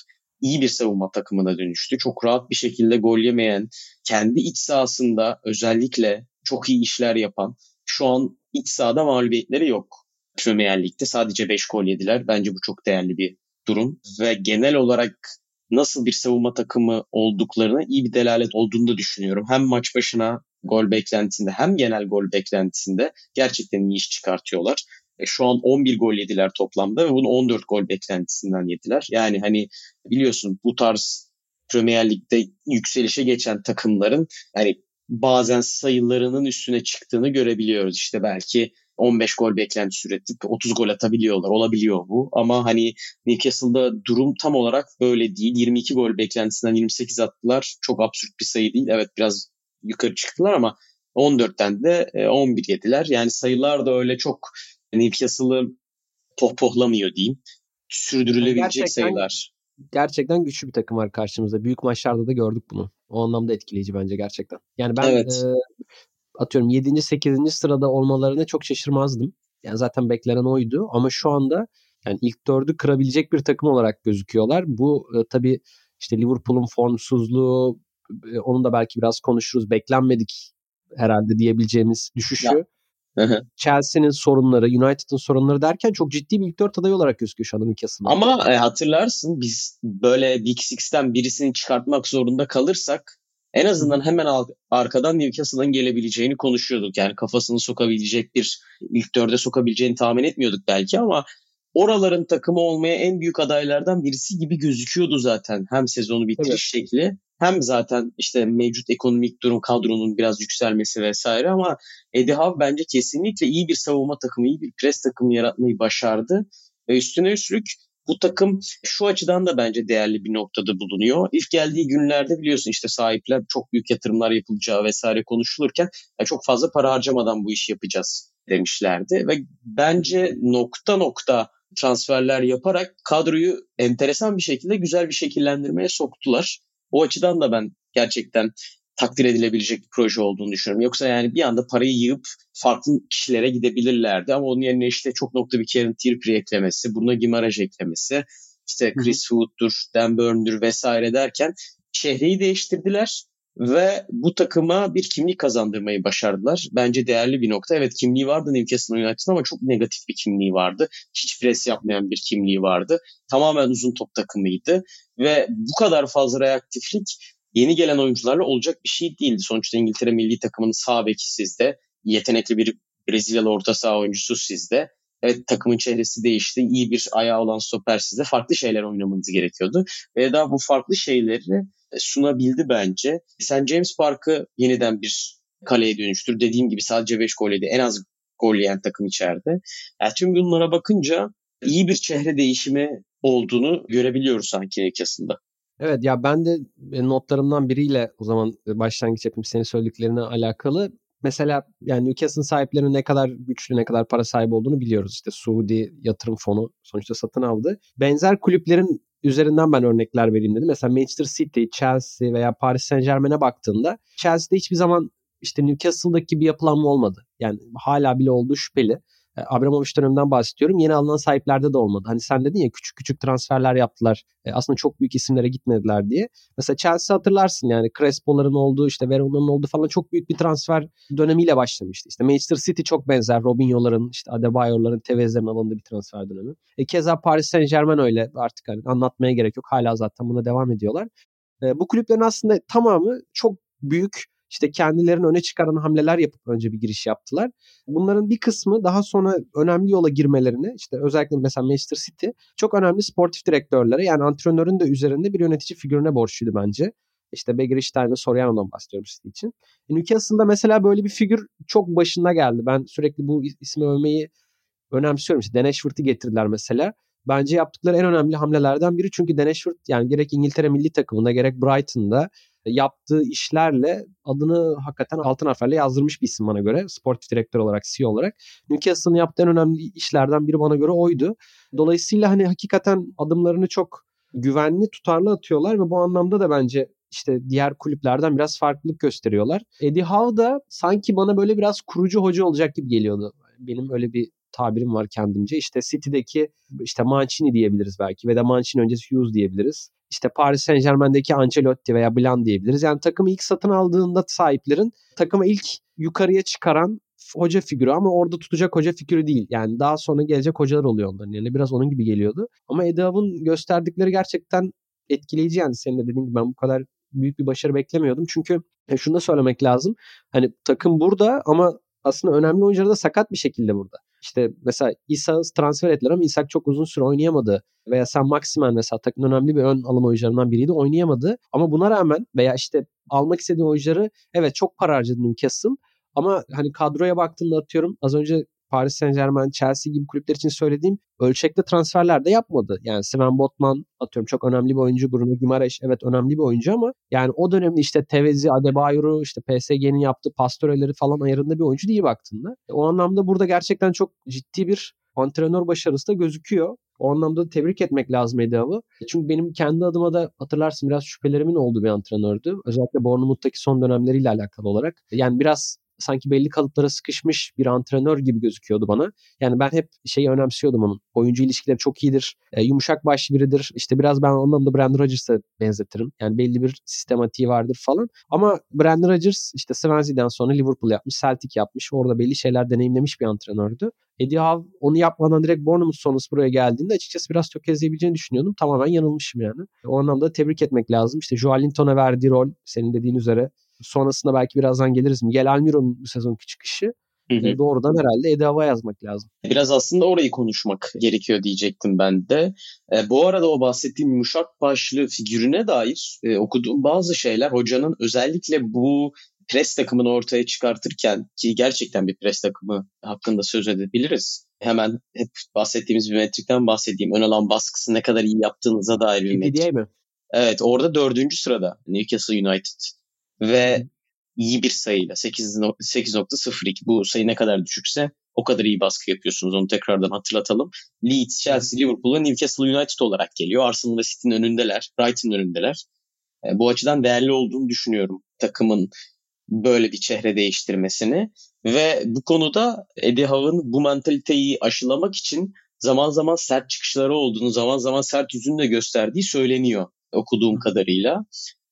İyi bir savunma takımına dönüştü. Çok rahat bir şekilde gol yemeyen, kendi iç sahasında özellikle çok iyi işler yapan, şu an iç sahada mağlubiyetleri yok. Premier Lig'de sadece 5 gol yediler. Bence bu çok değerli bir durum. Ve genel olarak nasıl bir savunma takımı olduklarına iyi bir delalet olduğunu da düşünüyorum. Hem maç başına gol beklentisinde hem genel gol beklentisinde gerçekten iyi iş çıkartıyorlar. E, şu an 11 gol yediler toplamda ve bunu 14 gol beklentisinden yediler. Yani hani biliyorsun bu tarz Premier Lig'de yükselişe geçen takımların hani bazen sayılarının üstüne çıktığını görebiliyoruz. İşte belki 15 gol beklentisi üretip 30 gol atabiliyorlar. Olabiliyor bu. Ama hani Newcastle'da durum tam olarak böyle değil. 22 gol beklentisinden 28 attılar. Çok absürt bir sayı değil. Evet biraz yukarı çıktılar ama 14'ten de 11 e, yediler. Yani sayılar da öyle çok Newcastle'ı pohpohlamıyor diyeyim. Sürdürülebilecek gerçekten, sayılar. Gerçekten güçlü bir takım var karşımızda. Büyük maçlarda da gördük bunu. O anlamda etkileyici bence gerçekten. Yani ben evet. e, atıyorum 7. 8. sırada olmalarına çok şaşırmazdım. Yani zaten beklenen oydu ama şu anda yani ilk dördü kırabilecek bir takım olarak gözüküyorlar. Bu e, tabii işte Liverpool'un formsuzluğu e, onu da belki biraz konuşuruz. Beklenmedik herhalde diyebileceğimiz düşüşü. Chelsea'nin sorunları, United'ın sorunları derken çok ciddi bir ilk dört aday olarak gözüküyor şu an Newcastle. Ama e, hatırlarsın biz böyle Big Six'ten birisini çıkartmak zorunda kalırsak en azından hemen arkadan Newcastle'ın gelebileceğini konuşuyorduk. Yani kafasını sokabilecek bir ilk dörde sokabileceğini tahmin etmiyorduk belki ama oraların takımı olmaya en büyük adaylardan birisi gibi gözüküyordu zaten. Hem sezonu bitiriş evet. şekli hem zaten işte mevcut ekonomik durum kadronun biraz yükselmesi vesaire ama Eddie Howe bence kesinlikle iyi bir savunma takımı, iyi bir pres takımı yaratmayı başardı. Ve üstüne üstlük bu takım şu açıdan da bence değerli bir noktada bulunuyor. İlk geldiği günlerde biliyorsun işte sahipler çok büyük yatırımlar yapılacağı vesaire konuşulurken çok fazla para harcamadan bu işi yapacağız demişlerdi. Ve bence nokta nokta transferler yaparak kadroyu enteresan bir şekilde güzel bir şekillendirmeye soktular. O açıdan da ben gerçekten takdir edilebilecek bir proje olduğunu düşünüyorum. Yoksa yani bir anda parayı yığıp farklı kişilere gidebilirlerdi ama onun yerine işte çok nokta bir Kieran Trippier eklemesi, Bruno Gimaraj eklemesi, işte Chris Wood'dur, Dan Burn'dur vesaire derken şehreyi değiştirdiler ve bu takıma bir kimlik kazandırmayı başardılar. Bence değerli bir nokta. Evet kimliği vardı Newcastle United'ın ama çok negatif bir kimliği vardı. Hiç pres yapmayan bir kimliği vardı. Tamamen uzun top takımıydı ve bu kadar fazla reaktiflik yeni gelen oyuncularla olacak bir şey değildi. Sonuçta İngiltere milli takımının sağ beki sizde, yetenekli bir Brezilyalı orta saha oyuncusu sizde. Evet takımın çehresi değişti. İyi bir ayağı olan stoper sizde. Farklı şeyler oynamanız gerekiyordu. Ve daha bu farklı şeyleri sunabildi bence. Sen James Park'ı yeniden bir kaleye dönüştür. Dediğim gibi sadece 5 gol yedi. En az gol yiyen takım içeride. Yani tüm bunlara bakınca iyi bir çehre değişimi olduğunu görebiliyoruz sanki Newcastle'da. Evet ya ben de notlarımdan biriyle o zaman başlangıç yapayım senin söylediklerine alakalı. Mesela yani Newcastle'ın sahiplerinin ne kadar güçlü, ne kadar para sahibi olduğunu biliyoruz. İşte Suudi yatırım fonu sonuçta satın aldı. Benzer kulüplerin üzerinden ben örnekler vereyim dedim. Mesela Manchester City, Chelsea veya Paris Saint Germain'e baktığında Chelsea'de hiçbir zaman işte Newcastle'daki bir yapılanma olmadı. Yani hala bile olduğu şüpheli. Abramovich döneminden bahsediyorum. Yeni alınan sahiplerde de olmadı. Hani sen dedin ya küçük küçük transferler yaptılar. E, aslında çok büyük isimlere gitmediler diye. Mesela Chelsea hatırlarsın yani Crespo'ların olduğu işte Verona'nın olduğu falan çok büyük bir transfer dönemiyle başlamıştı. İşte Manchester City çok benzer. Robinho'ların, işte Adebayor'ların, Tevez'lerin alındığı bir transfer dönemi. E, keza Paris Saint Germain öyle artık hani anlatmaya gerek yok. Hala zaten buna devam ediyorlar. E, bu kulüplerin aslında tamamı çok büyük işte kendilerini öne çıkaran hamleler yapıp önce bir giriş yaptılar. Bunların bir kısmı daha sonra önemli yola girmelerini işte özellikle mesela Manchester City çok önemli sportif direktörlere yani antrenörün de üzerinde bir yönetici figürüne borçluydu bence. İşte Begiristain ve Soriano'dan bahsediyorum City için. Newcastle'da mesela böyle bir figür çok başına geldi. Ben sürekli bu ismi övmeyi önemsiyorum. İşte Dan getirdiler mesela. Bence yaptıkları en önemli hamlelerden biri çünkü Dan yani gerek İngiltere milli takımında gerek Brighton'da yaptığı işlerle adını hakikaten altın harflerle yazdırmış bir isim bana göre. Sportif direktör olarak, CEO olarak. Newcastle'ın yaptığı en önemli işlerden biri bana göre oydu. Dolayısıyla hani hakikaten adımlarını çok güvenli, tutarlı atıyorlar ve bu anlamda da bence işte diğer kulüplerden biraz farklılık gösteriyorlar. Eddie Howe da sanki bana böyle biraz kurucu hoca olacak gibi geliyordu. Benim öyle bir tabirim var kendimce. İşte City'deki işte Mancini diyebiliriz belki ve de Mancini öncesi Hughes diyebiliriz işte Paris Saint Germain'deki Ancelotti veya Blanc diyebiliriz. Yani takımı ilk satın aldığında sahiplerin takımı ilk yukarıya çıkaran hoca figürü ama orada tutacak hoca figürü değil. Yani daha sonra gelecek hocalar oluyor onların yani biraz onun gibi geliyordu. Ama Edav'ın gösterdikleri gerçekten etkileyici yani senin de dediğin gibi ben bu kadar büyük bir başarı beklemiyordum. Çünkü e, şunu da söylemek lazım. Hani takım burada ama aslında önemli oyuncular da sakat bir şekilde burada. İşte mesela İsa transfer ettiler ama İshak çok uzun süre oynayamadı. Veya Sen Maximen mesela takımın önemli bir ön alım oyuncularından biriydi oynayamadı. Ama buna rağmen veya işte almak istediği oyuncuları evet çok para harcadı Newcastle. Ama hani kadroya baktığında atıyorum az önce Paris Saint Germain, Chelsea gibi kulüpler için söylediğim ölçekli transferler de yapmadı. Yani Sven Botman atıyorum çok önemli bir oyuncu. Bruno Guimaraes evet önemli bir oyuncu ama yani o dönemde işte Tevez'i, Adebayor'u işte PSG'nin yaptığı Pastoreleri falan ayarında bir oyuncu değil baktığında. O anlamda burada gerçekten çok ciddi bir antrenör başarısı da gözüküyor. O anlamda da tebrik etmek lazım Edav'ı. Çünkü benim kendi adıma da hatırlarsın biraz şüphelerimin olduğu bir antrenördü. Özellikle Bournemouth'taki son dönemleriyle alakalı olarak. Yani biraz sanki belli kalıplara sıkışmış bir antrenör gibi gözüküyordu bana. Yani ben hep şeyi önemsiyordum onun. Oyuncu ilişkileri çok iyidir. E, yumuşak başlı biridir. İşte biraz ben anlamda Brandon Rodgers'a benzetirim. Yani belli bir sistematiği vardır falan. Ama Brandon Rodgers işte Swansea'den sonra Liverpool yapmış, Celtic yapmış. Orada belli şeyler deneyimlemiş bir antrenördü. Eddie Howe onu yapmadan direkt Bournemouth sonrası buraya geldiğinde açıkçası biraz tökezleyebileceğini düşünüyordum. Tamamen yanılmışım yani. O anlamda tebrik etmek lazım. İşte Joe Linton'a verdiği rol senin dediğin üzere sonrasında belki birazdan geliriz. Miguel Almiron'un bu sezonki çıkışı Hı hı. E, doğrudan herhalde Edava yazmak lazım. Biraz aslında orayı konuşmak gerekiyor diyecektim ben de. E, bu arada o bahsettiğim yumuşak başlı figürüne dair e, okuduğum bazı şeyler hocanın özellikle bu pres takımını ortaya çıkartırken ki gerçekten bir pres takımı hakkında söz edebiliriz. Hemen hep bahsettiğimiz bir metrikten bahsedeyim. Ön alan baskısı ne kadar iyi yaptığınıza dair bir metrik. mi? Evet orada dördüncü sırada Newcastle United. Ve iyi bir sayıyla 8.02 bu sayı ne kadar düşükse o kadar iyi baskı yapıyorsunuz. Onu tekrardan hatırlatalım. Leeds, Chelsea, Liverpool'a Newcastle United olarak geliyor. Arsenal ve City'nin önündeler. Brighton'ın önündeler. E, bu açıdan değerli olduğunu düşünüyorum takımın böyle bir çehre değiştirmesini. Ve bu konuda Eddie Howe'ın bu mentaliteyi aşılamak için zaman zaman sert çıkışları olduğunu, zaman zaman sert yüzünü de gösterdiği söyleniyor okuduğum kadarıyla.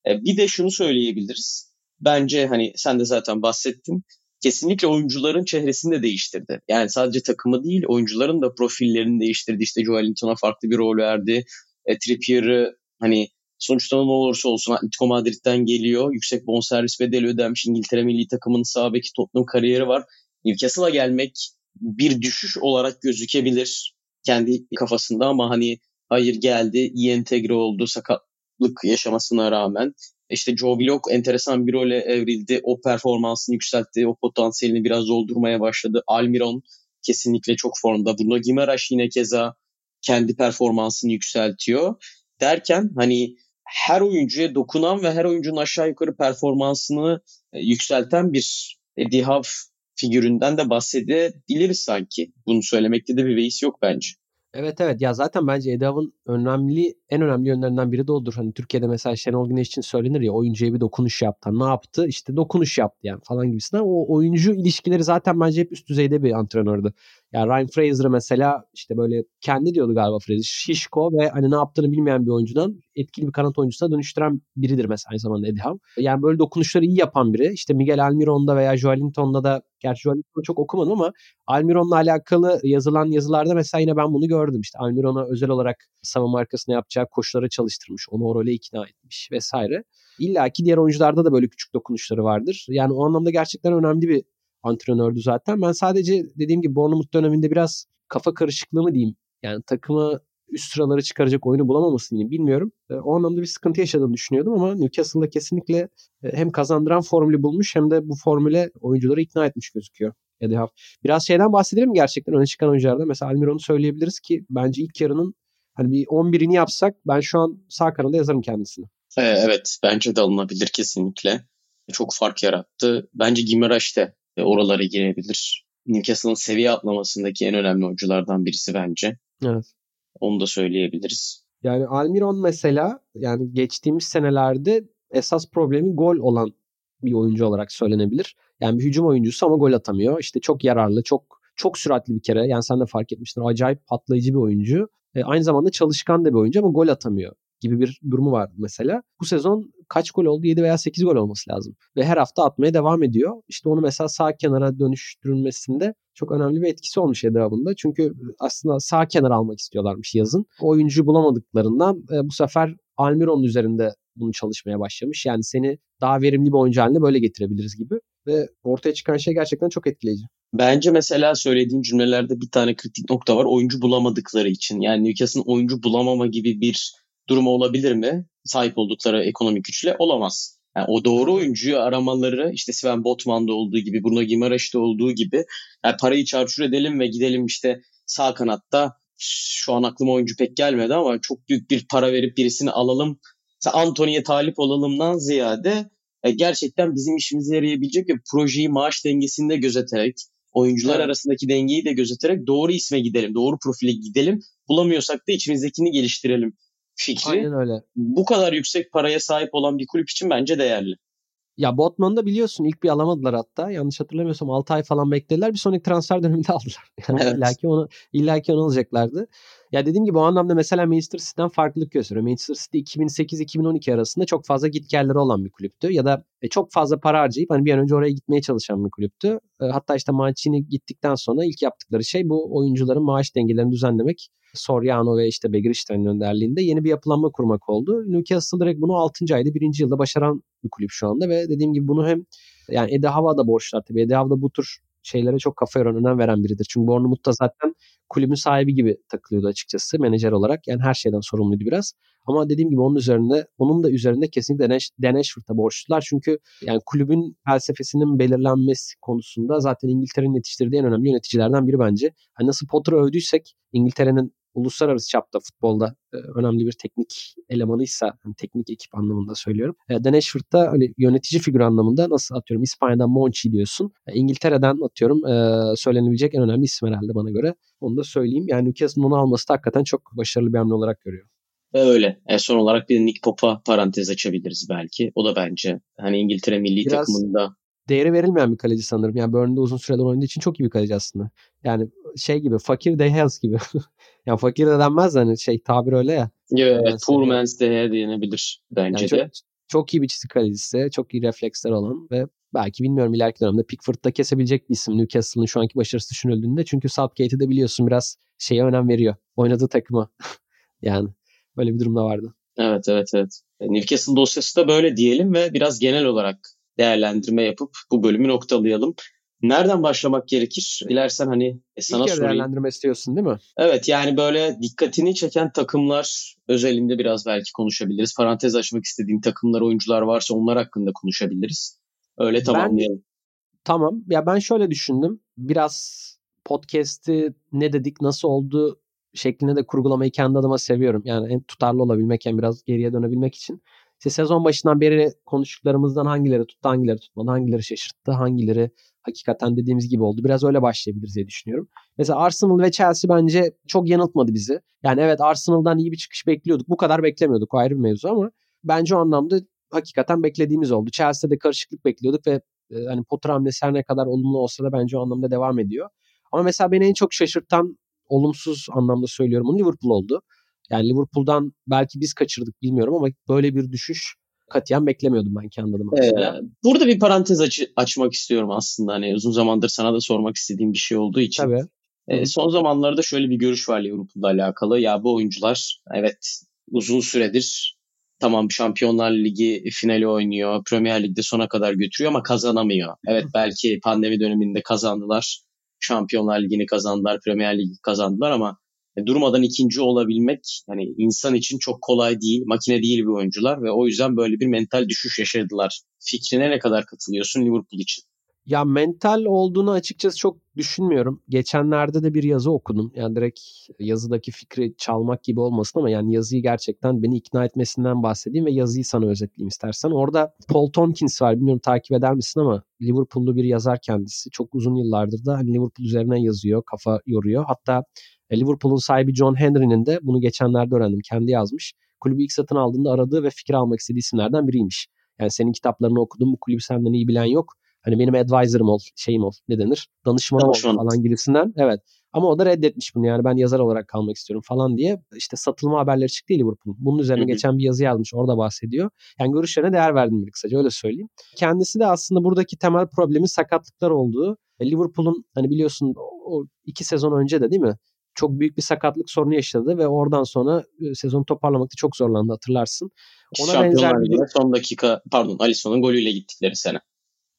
E, bir de şunu söyleyebiliriz. Bence hani sen de zaten bahsettin. Kesinlikle oyuncuların çehresini de değiştirdi. Yani sadece takımı değil oyuncuların da profillerini değiştirdi. İşte Joe Linton'a farklı bir rol verdi. E, Trippier'ı hani sonuçta ne olursa olsun Atletico Madrid'den geliyor. Yüksek bonservis bedeli ödenmiş İngiltere milli takımının sağ beki Tottenham kariyeri var. Newcastle'a gelmek bir düşüş olarak gözükebilir kendi kafasında ama hani hayır geldi, iyi entegre oldu, sakat sakatlık yaşamasına rağmen işte Joe Willock enteresan bir role evrildi. O performansını yükseltti. O potansiyelini biraz doldurmaya başladı. Almiron kesinlikle çok formda. Bruno Guimaraes yine keza kendi performansını yükseltiyor. Derken hani her oyuncuya dokunan ve her oyuncunun aşağı yukarı performansını e, yükselten bir Eddie Howe figüründen de bahsedebiliriz sanki. Bunu söylemekte de bir beis yok bence. Evet evet ya zaten bence Edav'ın önemli en önemli yönlerinden biri de odur. Hani Türkiye'de mesela Şenol Güneş için söylenir ya oyuncuya bir dokunuş yaptı. Ne yaptı? İşte dokunuş yaptı yani falan gibisinden. O oyuncu ilişkileri zaten bence hep üst düzeyde bir antrenördü. Ya Ryan Fraser'ı mesela işte böyle kendi diyordu galiba Fraser. Şişko ve hani ne yaptığını bilmeyen bir oyuncudan etkili bir kanat oyuncusuna dönüştüren biridir mesela aynı zamanda Eddie Howe. Yani böyle dokunuşları iyi yapan biri. İşte Miguel Almiron'da veya Joelinton'da da gerçi Joelinton'u çok okumadım ama Almiron'la alakalı yazılan yazılarda mesela yine ben bunu gördüm. İşte Almiron'a özel olarak savunma arkasına yapacağı koşuları çalıştırmış. Onu o role ikna etmiş vesaire. İlla ki diğer oyuncularda da böyle küçük dokunuşları vardır. Yani o anlamda gerçekten önemli bir antrenördü zaten. Ben sadece dediğim gibi Bournemouth döneminde biraz kafa karışıklığı mı diyeyim. Yani takımı üst sıraları çıkaracak oyunu bulamamasını diyeyim bilmiyorum. O anlamda bir sıkıntı yaşadığını düşünüyordum ama Newcastle'da kesinlikle hem kazandıran formülü bulmuş hem de bu formüle oyuncuları ikna etmiş gözüküyor. Eddie. Biraz şeyden bahsedelim gerçekten öne çıkan oyuncularda. Mesela Almiron'u söyleyebiliriz ki bence ilk yarının hani bir 11'ini yapsak ben şu an sağ kanada yazarım kendisini. Evet bence de alınabilir kesinlikle. Çok fark yarattı. Bence Gimaraş da oralara girebilir. Newcastle'ın seviye atlamasındaki en önemli oyunculardan birisi bence. Evet. Onu da söyleyebiliriz. Yani Almiron mesela yani geçtiğimiz senelerde esas problemi gol olan bir oyuncu olarak söylenebilir. Yani bir hücum oyuncusu ama gol atamıyor. İşte çok yararlı, çok çok süratli bir kere. Yani sen de fark etmiştin. Acayip patlayıcı bir oyuncu. E, aynı zamanda çalışkan da bir oyuncu ama gol atamıyor gibi bir durumu vardı mesela. Bu sezon kaç gol oldu? 7 veya 8 gol olması lazım. Ve her hafta atmaya devam ediyor. İşte onu mesela sağ kenara dönüştürülmesinde çok önemli bir etkisi olmuş etrafında. Çünkü aslında sağ kenar almak istiyorlarmış yazın. O oyuncuyu bulamadıklarından e, bu sefer Almiron'un üzerinde bunu çalışmaya başlamış. Yani seni daha verimli bir oyuncu haline böyle getirebiliriz gibi. Ve ortaya çıkan şey gerçekten çok etkileyici. Bence mesela söylediğin cümlelerde bir tane kritik nokta var. Oyuncu bulamadıkları için. Yani Newcastle'ın oyuncu bulamama gibi bir durumu olabilir mi? Sahip oldukları ekonomik güçle olamaz. Yani o doğru oyuncuyu aramaları işte Sven Botman'da olduğu gibi, Bruno Gimareş'te olduğu gibi yani parayı çarçur edelim ve gidelim işte sağ kanatta şu an aklıma oyuncu pek gelmedi ama çok büyük bir para verip birisini alalım. Anthony'ye talip olalımdan ziyade e, gerçekten bizim işimize yarayabilecek ve projeyi maaş dengesinde gözeterek oyuncular evet. arasındaki dengeyi de gözeterek doğru isme gidelim, doğru profile gidelim. Bulamıyorsak da içimizdekini geliştirelim fikri Aynen öyle. bu kadar yüksek paraya sahip olan bir kulüp için bence değerli. Ya Botman'ı da biliyorsun ilk bir alamadılar hatta. Yanlış hatırlamıyorsam 6 ay falan beklediler. Bir sonraki transfer döneminde aldılar. Yani evet. illaki onu illaki onu alacaklardı. Ya dediğim gibi o anlamda mesela Manchester City'den farklılık gösteriyor. Manchester City 2008-2012 arasında çok fazla gitgelleri olan bir kulüptü. Ya da e, çok fazla para harcayıp hani bir an önce oraya gitmeye çalışan bir kulüptü. E, hatta işte Mancini gittikten sonra ilk yaptıkları şey bu oyuncuların maaş dengelerini düzenlemek. Soriano ve işte Begiristain önderliğinde yeni bir yapılanma kurmak oldu. Newcastle direkt bunu 6. ayda 1. yılda başaran bir kulüp şu anda ve dediğim gibi bunu hem yani Ede Hava da borçlar tabii. Ede Hava da bu tür şeylere çok kafa yoran, önem veren biridir. Çünkü Bournemouth da zaten kulübün sahibi gibi takılıyordu açıkçası menajer olarak. Yani her şeyden sorumluydu biraz. Ama dediğim gibi onun üzerinde onun da üzerinde kesinlikle Dan, Dan Ashford'a borçlular. Çünkü yani kulübün felsefesinin belirlenmesi konusunda zaten İngiltere'nin yetiştirdiği en önemli yöneticilerden biri bence. Hani nasıl Potter'ı övdüysek İngiltere'nin uluslararası çapta futbolda e, önemli bir teknik elemanıysa hani teknik ekip anlamında söylüyorum. E, Dan Ashford da hani yönetici figür anlamında nasıl atıyorum İspanya'dan Monchi diyorsun. E, İngiltere'den atıyorum e, söylenebilecek en önemli isim herhalde bana göre. Onu da söyleyeyim. Yani Newcastle'ın onu alması da hakikaten çok başarılı bir hamle olarak görüyorum. Öyle. E, son olarak bir Nick Pope'a parantez açabiliriz belki. O da bence hani İngiltere milli Biraz takımında değeri verilmeyen bir kaleci sanırım. Yani Burnley'de uzun süredir oynadığı için çok iyi bir kaleci aslında. Yani şey gibi fakir De Gea gibi. yani fakir de denmez hani şey tabir öyle ya. Evet, yani poor man's De Gea denebilir bence yani de. Çok, çok iyi bir çizik kalecisi, çok iyi refleksler olan ve belki bilmiyorum ileriki dönemde Pickford'da kesebilecek bir isim Newcastle'ın şu anki başarısı düşünüldüğünde. Çünkü Southgate'i de biliyorsun biraz şeye önem veriyor. Oynadığı takıma. yani böyle bir durumda vardı. Evet evet evet. Newcastle dosyası da böyle diyelim ve biraz genel olarak değerlendirme yapıp bu bölümü noktalayalım. Nereden başlamak gerekir? Dilersen hani e, sana İlk sorayım. değerlendirme istiyorsun değil mi? Evet yani böyle dikkatini çeken takımlar özelinde biraz belki konuşabiliriz. Parantez açmak istediğin takımlar, oyuncular varsa onlar hakkında konuşabiliriz. Öyle tamamlayalım. Ben, tamam. Ya ben şöyle düşündüm. Biraz podcast'i ne dedik, nasıl oldu şeklinde de kurgulamayı kendi adıma seviyorum. Yani en tutarlı olabilmek, hem biraz geriye dönebilmek için. İşte sezon başından beri konuştuklarımızdan hangileri tuttu, hangileri tutmadı, hangileri şaşırttı, hangileri hakikaten dediğimiz gibi oldu. Biraz öyle başlayabiliriz diye düşünüyorum. Mesela Arsenal ve Chelsea bence çok yanıltmadı bizi. Yani evet Arsenal'dan iyi bir çıkış bekliyorduk. Bu kadar beklemiyorduk. Ayrı bir mevzu ama bence o anlamda hakikaten beklediğimiz oldu. Chelsea'de karışıklık bekliyorduk ve e, hani Potter hamlesi her ne kadar olumlu olsa da bence o anlamda devam ediyor. Ama mesela beni en çok şaşırtan olumsuz anlamda söylüyorum Liverpool oldu. Yani Liverpool'dan belki biz kaçırdık bilmiyorum ama böyle bir düşüş katiyen beklemiyordum ben kendi adıma. Ee, burada bir parantez aç- açmak istiyorum aslında. Hani uzun zamandır sana da sormak istediğim bir şey olduğu için. Tabii. E, son zamanlarda şöyle bir görüş var Liverpool'la alakalı. Ya bu oyuncular evet uzun süredir tamam Şampiyonlar Ligi finali oynuyor. Premier Lig'de sona kadar götürüyor ama kazanamıyor. Evet belki pandemi döneminde kazandılar. Şampiyonlar Ligi'ni kazandılar, Premier Ligi kazandılar ama durmadan ikinci olabilmek yani insan için çok kolay değil. Makine değil bir oyuncular ve o yüzden böyle bir mental düşüş yaşadılar. Fikrine ne kadar katılıyorsun Liverpool için? Ya mental olduğunu açıkçası çok düşünmüyorum. Geçenlerde de bir yazı okudum. Yani direkt yazıdaki fikri çalmak gibi olmasın ama yani yazıyı gerçekten beni ikna etmesinden bahsedeyim ve yazıyı sana özetleyeyim istersen. Orada Paul Tompkins var. Bilmiyorum takip eder misin ama Liverpool'lu bir yazar kendisi. Çok uzun yıllardır da hani Liverpool üzerinden yazıyor, kafa yoruyor. Hatta e, Liverpool'un sahibi John Henry'nin de bunu geçenlerde öğrendim. Kendi yazmış. Kulübü ilk satın aldığında aradığı ve fikir almak istediği isimlerden biriymiş. Yani senin kitaplarını okudum. Bu kulübü senden iyi bilen yok. Hani benim advisor'ım ol, şeyim ol, ne denir? Danışmanım ol falan gibisinden. Evet. Ama o da reddetmiş bunu yani ben yazar olarak kalmak istiyorum falan diye. işte satılma haberleri çıktı Liverpool. Bunun üzerine Hı-hı. geçen bir yazı yazmış orada bahsediyor. Yani görüşlerine değer verdim bir kısaca öyle söyleyeyim. Kendisi de aslında buradaki temel problemi sakatlıklar olduğu. E, Liverpool'un hani biliyorsun o iki sezon önce de değil mi? Çok büyük bir sakatlık sorunu yaşadı ve oradan sonra e, sezonu toparlamakta çok zorlandı hatırlarsın. Ona benzer bir son dakika pardon Alisson'un golüyle gittikleri sene.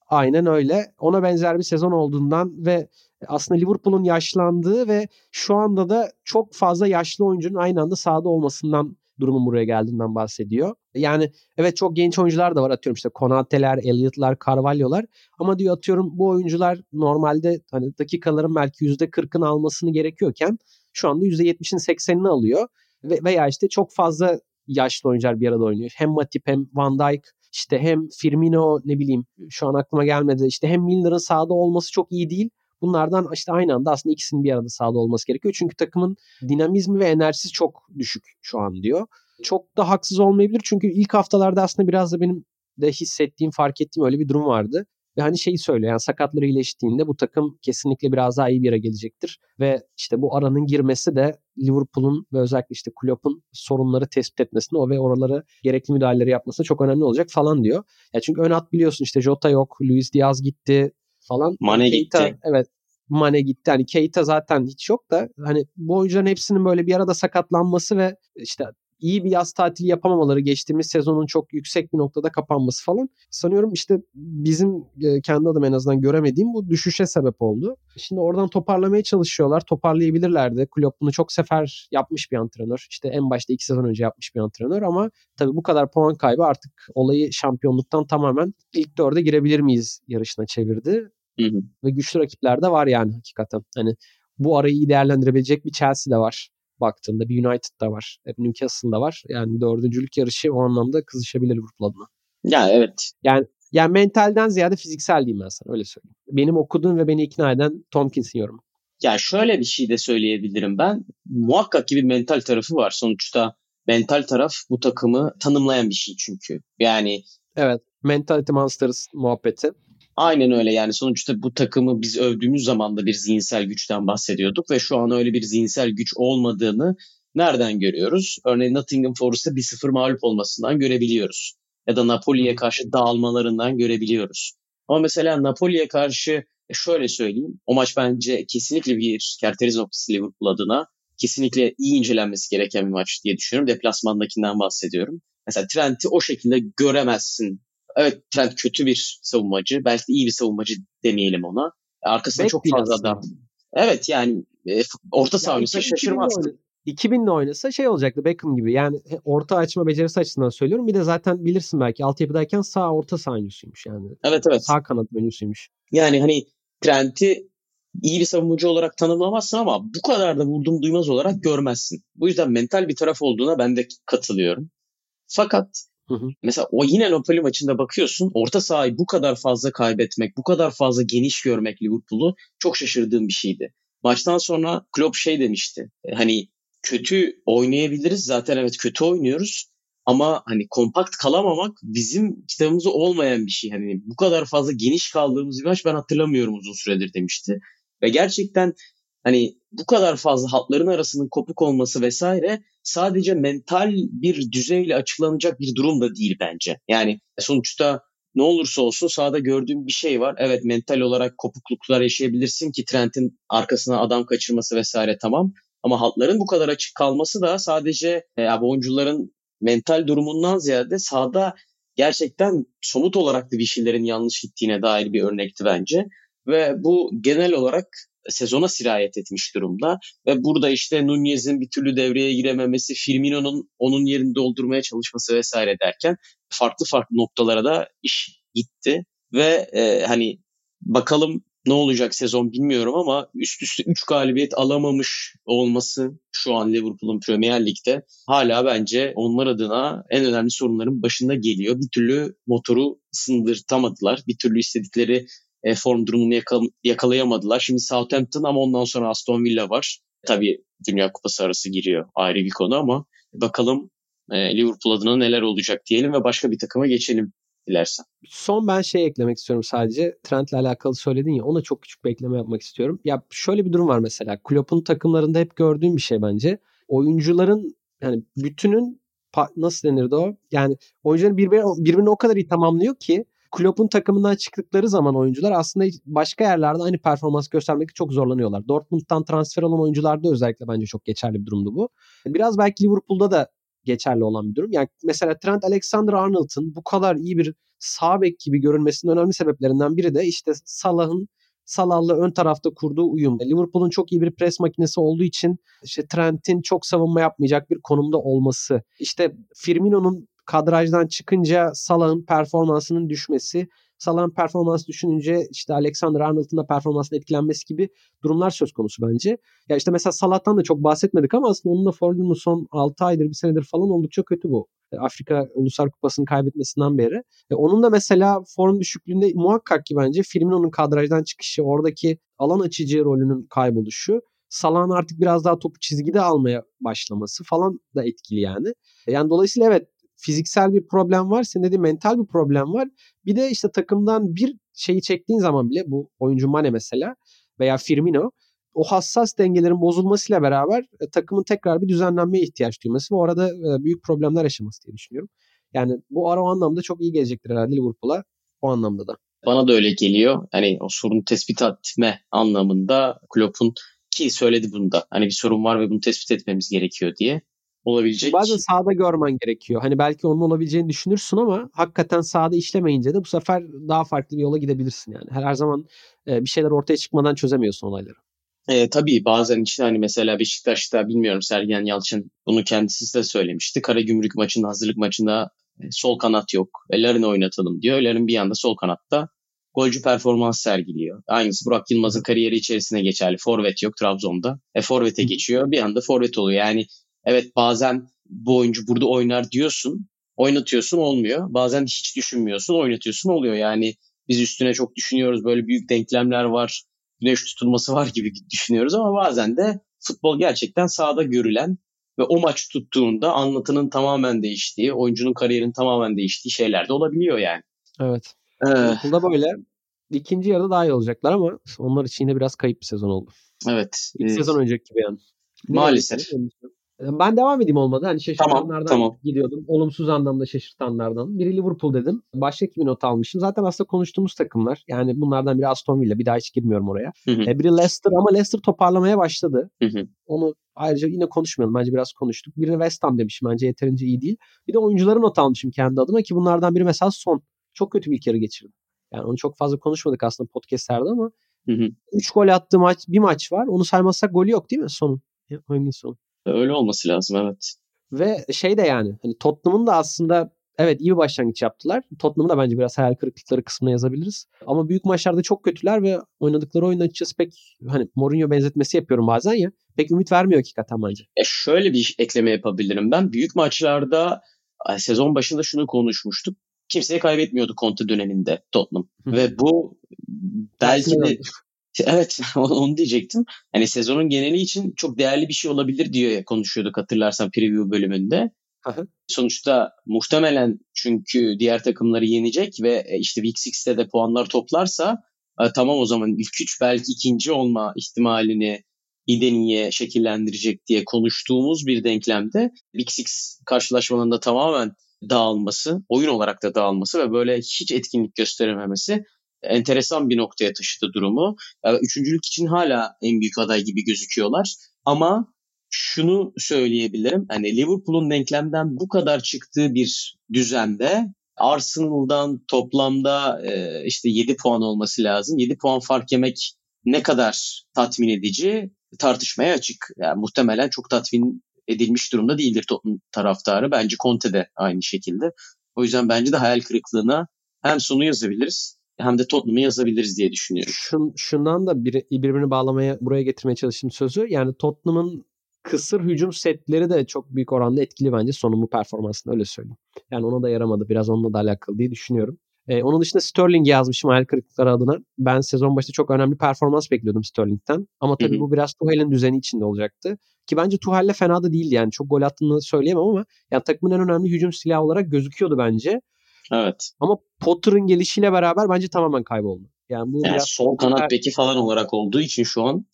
Aynen öyle. Ona benzer bir sezon olduğundan ve aslında Liverpool'un yaşlandığı ve şu anda da çok fazla yaşlı oyuncunun aynı anda sahada olmasından durumun buraya geldiğinden bahsediyor. Yani evet çok genç oyuncular da var atıyorum işte Konate'ler, Elliott'lar, Carvalho'lar ama diyor atıyorum bu oyuncular normalde hani dakikaların belki %40'ını almasını gerekiyorken şu anda %70'in 80'ini alıyor ve veya işte çok fazla yaşlı oyuncular bir arada oynuyor. Hem Matip hem Van Dijk işte hem Firmino ne bileyim şu an aklıma gelmedi. İşte hem Milner'ın sahada olması çok iyi değil. Bunlardan işte aynı anda aslında ikisinin bir arada sahada olması gerekiyor. Çünkü takımın dinamizmi ve enerjisi çok düşük şu an diyor. Çok da haksız olmayabilir çünkü ilk haftalarda aslında biraz da benim de hissettiğim, fark ettiğim öyle bir durum vardı. Ve hani şeyi söylüyor yani sakatları iyileştiğinde bu takım kesinlikle biraz daha iyi bir yere gelecektir. Ve işte bu aranın girmesi de Liverpool'un ve özellikle işte Klopp'un sorunları tespit etmesine o ve oraları gerekli müdahaleleri yapmasına çok önemli olacak falan diyor. Ya çünkü ön at biliyorsun işte Jota yok, Luis Diaz gitti falan. Mane Keita, gitti. Evet Mane gitti. Hani Keita zaten hiç yok da hani bu oyuncuların hepsinin böyle bir arada sakatlanması ve işte iyi bir yaz tatili yapamamaları geçtiğimiz sezonun çok yüksek bir noktada kapanması falan sanıyorum işte bizim e, kendi adım en azından göremediğim bu düşüşe sebep oldu. Şimdi oradan toparlamaya çalışıyorlar. Toparlayabilirlerdi. Klopp bunu çok sefer yapmış bir antrenör. İşte en başta iki sezon önce yapmış bir antrenör ama tabii bu kadar puan kaybı artık olayı şampiyonluktan tamamen ilk dörde girebilir miyiz yarışına çevirdi. Hı hı. Ve güçlü rakipler de var yani hakikaten. Hani bu arayı iyi değerlendirebilecek bir Chelsea de var baktığında bir United da var. Newcastle da var. Yani dördüncülük yarışı o anlamda kızışabilir Liverpool adına. Ya evet. Yani yani mentalden ziyade fiziksel diyeyim ben sana öyle söyleyeyim. Benim okuduğum ve beni ikna eden Tomkins'in yorumu. Ya şöyle bir şey de söyleyebilirim ben. Muhakkak ki bir mental tarafı var. Sonuçta mental taraf bu takımı tanımlayan bir şey çünkü. Yani Evet. Mentality Monsters muhabbeti. Aynen öyle yani sonuçta bu takımı biz övdüğümüz zaman da bir zihinsel güçten bahsediyorduk ve şu an öyle bir zihinsel güç olmadığını nereden görüyoruz? Örneğin Nottingham Forest'a 1-0 mağlup olmasından görebiliyoruz. Ya da Napoli'ye karşı dağılmalarından görebiliyoruz. Ama mesela Napoli'ye karşı e, şöyle söyleyeyim. O maç bence kesinlikle bir kerteriz noktası Liverpool adına. Kesinlikle iyi incelenmesi gereken bir maç diye düşünüyorum. Deplasmandakinden bahsediyorum. Mesela Trent'i o şekilde göremezsin Evet Trent kötü bir savunmacı. Belki de iyi bir savunmacı demeyelim ona. Arkasında Bek çok fazla adam. Evet yani e, orta saha oynasa şaşırmazsın. 2000'le oynasa şey olacaktı Beckham gibi. Yani orta açma becerisi açısından söylüyorum. Bir de zaten bilirsin belki altyapıdayken sağ orta oyuncusuymuş yani. Evet evet. Sağ kanat oyuncusuymuş. Yani hani Trent'i iyi bir savunmacı olarak tanımlamazsın ama bu kadar da vurdum duymaz olarak görmezsin. Bu yüzden mental bir taraf olduğuna ben de katılıyorum. Fakat Hı hı. Mesela o yine Napoli maçında bakıyorsun orta sahayı bu kadar fazla kaybetmek, bu kadar fazla geniş görmek Liverpool'u çok şaşırdığım bir şeydi. Maçtan sonra Klopp şey demişti. E, hani kötü oynayabiliriz zaten evet kötü oynuyoruz ama hani kompakt kalamamak bizim kitabımızda olmayan bir şey. Hani bu kadar fazla geniş kaldığımız bir maç ben hatırlamıyorum uzun süredir demişti. Ve gerçekten hani bu kadar fazla hatların arasının kopuk olması vesaire sadece mental bir düzeyle açıklanacak bir durum da değil bence. Yani sonuçta ne olursa olsun sahada gördüğüm bir şey var. Evet mental olarak kopukluklar yaşayabilirsin ki Trent'in arkasına adam kaçırması vesaire tamam. Ama hatların bu kadar açık kalması da sadece e, oyuncuların mental durumundan ziyade sahada gerçekten somut olarak da bir şeylerin yanlış gittiğine dair bir örnekti bence. Ve bu genel olarak sezona sirayet etmiş durumda. Ve burada işte Nunez'in bir türlü devreye girememesi, Firmino'nun onun yerini doldurmaya çalışması vesaire derken farklı farklı noktalara da iş gitti. Ve e, hani bakalım ne olacak sezon bilmiyorum ama üst üste 3 galibiyet alamamış olması şu an Liverpool'un Premier Lig'de hala bence onlar adına en önemli sorunların başında geliyor. Bir türlü motoru ısındırtamadılar. Bir türlü istedikleri e, form durumunu yakal- yakalayamadılar. Şimdi Southampton ama ondan sonra Aston Villa var. Tabii Dünya Kupası arası giriyor ayrı bir konu ama bakalım e, Liverpool adına neler olacak diyelim ve başka bir takıma geçelim dilersen. Son ben şey eklemek istiyorum sadece. Trent'le alakalı söyledin ya ona çok küçük bir ekleme yapmak istiyorum. Ya şöyle bir durum var mesela. Klopp'un takımlarında hep gördüğüm bir şey bence. Oyuncuların yani bütünün nasıl denirdi o? Yani oyuncuların birbirine, birbirini o kadar iyi tamamlıyor ki Klopp'un takımından çıktıkları zaman oyuncular aslında başka yerlerde aynı performans göstermek çok zorlanıyorlar. Dortmund'dan transfer olan oyuncularda özellikle bence çok geçerli bir durumdu bu. Biraz belki Liverpool'da da geçerli olan bir durum. Yani mesela Trent Alexander-Arnold'un bu kadar iyi bir sağ bek gibi görünmesinin önemli sebeplerinden biri de işte Salah'ın Salah'la ön tarafta kurduğu uyum. Liverpool'un çok iyi bir pres makinesi olduğu için işte Trent'in çok savunma yapmayacak bir konumda olması. İşte Firmino'nun kadrajdan çıkınca Salah'ın performansının düşmesi, Salah'ın performans düşününce işte Alexander Arnold'un da performansının etkilenmesi gibi durumlar söz konusu bence. Ya işte mesela Salah'tan da çok bahsetmedik ama aslında onunla formunu son 6 aydır, bir senedir falan oldukça kötü bu. E, Afrika Uluslar Kupası'nı kaybetmesinden beri. E onun da mesela form düşüklüğünde muhakkak ki bence Firmino'nun kadrajdan çıkışı, oradaki alan açıcı rolünün kayboluşu Salah'ın artık biraz daha topu çizgide almaya başlaması falan da etkili yani. E, yani dolayısıyla evet fiziksel bir problem var. Senin dediğin mental bir problem var. Bir de işte takımdan bir şeyi çektiğin zaman bile bu oyuncu Mane mesela veya Firmino o hassas dengelerin bozulmasıyla beraber e, takımın tekrar bir düzenlenmeye ihtiyaç duyması ve orada e, büyük problemler yaşaması diye düşünüyorum. Yani bu ara o anlamda çok iyi gelecektir herhalde Liverpool'a o anlamda da. Bana da öyle geliyor. Hani o sorunu tespit etme anlamında Klopp'un ki söyledi bunda. Hani bir sorun var ve bunu tespit etmemiz gerekiyor diye olabilecek. Bazen sahada görmen gerekiyor. Hani belki onun olabileceğini düşünürsün ama hakikaten sahada işlemeyince de bu sefer daha farklı bir yola gidebilirsin yani. Her, her zaman e, bir şeyler ortaya çıkmadan çözemiyorsun olayları. E, tabii bazen işte hani mesela Beşiktaş'ta bilmiyorum Sergen Yalçın bunu kendisi de söylemişti. Karagümrük maçında hazırlık maçında e, sol kanat yok. E, Larin'i oynatalım diyor. Larin bir anda sol kanatta golcü performans sergiliyor. Aynısı Burak Yılmaz'ın kariyeri içerisine geçerli. Forvet yok Trabzon'da. E Forvet'e geçiyor. Bir anda Forvet oluyor. Yani evet bazen bu oyuncu burada oynar diyorsun. Oynatıyorsun olmuyor. Bazen hiç düşünmüyorsun oynatıyorsun oluyor. Yani biz üstüne çok düşünüyoruz. Böyle büyük denklemler var. Güneş tutulması var gibi düşünüyoruz ama bazen de futbol gerçekten sahada görülen ve o maç tuttuğunda anlatının tamamen değiştiği, oyuncunun kariyerinin tamamen değiştiği şeyler de olabiliyor yani. Evet. Ee, Okulda böyle. İkinci yarıda daha iyi olacaklar ama onlar için yine biraz kayıp bir sezon oldu. Evet. İlk evet. sezon önceki gibi yani. Ne Maalesef. Ben devam edeyim olmadı. Hani şaşırtanlardan tamam, tamam. gidiyordum. Olumsuz anlamda şaşırtanlardan. Biri Liverpool dedim. Başka kimi not almışım. Zaten aslında konuştuğumuz takımlar. Yani bunlardan biri Aston Villa. Bir daha hiç girmiyorum oraya. Hı hı. E, biri Leicester ama Leicester toparlamaya başladı. Hı hı. Onu ayrıca yine konuşmayalım. Bence biraz konuştuk. Biri West Ham demişim. Bence yeterince iyi değil. Bir de oyuncuları not almışım kendi adıma ki bunlardan biri mesela Son. Çok kötü bir ilk yarı geçirdi. Yani onu çok fazla konuşmadık aslında podcastlerde ama Hı hı. 3 gol attığı maç bir maç var. Onu saymazsak golü yok değil mi sonun? Hangi son? Öyle olması lazım evet. Ve şey de yani hani Tottenham'ın da aslında Evet iyi bir başlangıç yaptılar. Tottenham'ı da bence biraz hayal kırıklıkları kısmına yazabiliriz. Ama büyük maçlarda çok kötüler ve oynadıkları oyun açıkçası pek hani Mourinho benzetmesi yapıyorum bazen ya. Pek ümit vermiyor hakikaten bence. E şöyle bir ekleme yapabilirim ben. Büyük maçlarda sezon başında şunu konuşmuştuk. Kimseye kaybetmiyordu Conte döneminde Tottenham. ve bu belki de Evet onu diyecektim. Hani sezonun geneli için çok değerli bir şey olabilir diye konuşuyorduk hatırlarsan preview bölümünde. Aha. Sonuçta muhtemelen çünkü diğer takımları yenecek ve e, işte Week 6'te de puanlar toplarsa e, tamam o zaman ilk üç belki ikinci olma ihtimalini iyiden şekillendirecek diye konuştuğumuz bir denklemde Big Six karşılaşmalarında tamamen dağılması, oyun olarak da dağılması ve böyle hiç etkinlik gösterememesi enteresan bir noktaya taşıdı durumu. Üçüncülük için hala en büyük aday gibi gözüküyorlar. Ama şunu söyleyebilirim. Hani Liverpool'un denklemden bu kadar çıktığı bir düzende Arsenal'dan toplamda e, işte 7 puan olması lazım. 7 puan fark yemek ne kadar tatmin edici tartışmaya açık. Yani muhtemelen çok tatmin edilmiş durumda değildir taraftarı. Bence Conte de aynı şekilde. O yüzden bence de hayal kırıklığına hem sonu yazabiliriz hem de Tottenham'ı yazabiliriz diye düşünüyorum. Şun, şundan da bir, birbirini bağlamaya buraya getirmeye çalıştım sözü. Yani Tottenham'ın kısır hücum setleri de çok büyük oranda etkili bence sonumu performansında öyle söyleyeyim. Yani ona da yaramadı. Biraz onunla da alakalı diye düşünüyorum. Ee, onun dışında Sterling yazmışım hayal kırıklıkları adına. Ben sezon başında çok önemli performans bekliyordum Sterling'den. Ama tabii Hı-hı. bu biraz Tuchel'in düzeni içinde olacaktı. Ki bence Tuchel'le fena da değildi yani. Çok gol attığını söyleyemem ama yani takımın en önemli hücum silahı olarak gözüküyordu bence. Evet. Ama Potter'ın gelişiyle beraber bence tamamen kayboldu. Yani bu yani biraz sol kanat ter... beki falan olarak olduğu için şu an.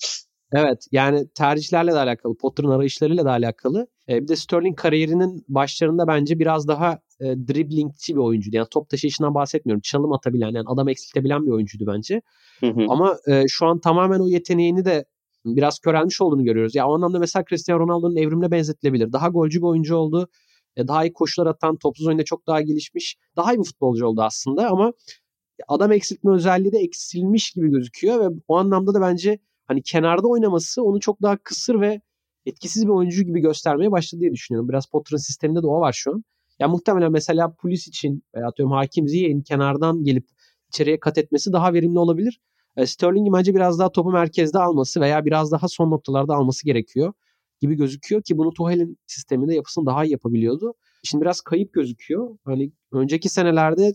Evet yani tercihlerle de alakalı, Potter'ın arayışlarıyla da alakalı. E, bir de Sterling kariyerinin başlarında bence biraz daha e, driblingçi bir oyuncuydu. Yani top taşıyışından bahsetmiyorum. Çalım atabilen, yani adam eksiltebilen bir oyuncuydu bence. Hı hı. Ama e, şu an tamamen o yeteneğini de biraz körelmiş olduğunu görüyoruz. Ya o anlamda mesela Cristiano Ronaldo'nun evrimine benzetilebilir. Daha golcü bir oyuncu oldu. E, daha iyi koşular atan, topsuz oyunda çok daha gelişmiş. Daha iyi bir futbolcu oldu aslında ama adam eksiltme özelliği de eksilmiş gibi gözüküyor ve o anlamda da bence hani kenarda oynaması onu çok daha kısır ve etkisiz bir oyuncu gibi göstermeye başladı diye düşünüyorum. Biraz Potter'ın sisteminde de o var şu an. Ya muhtemelen mesela polis için veya atıyorum Hakim Ziyech'in kenardan gelip içeriye kat etmesi daha verimli olabilir. E, bence biraz daha topu merkezde alması veya biraz daha son noktalarda alması gerekiyor gibi gözüküyor ki bunu Tuchel'in sisteminde yapısını daha iyi yapabiliyordu. Şimdi biraz kayıp gözüküyor. Hani önceki senelerde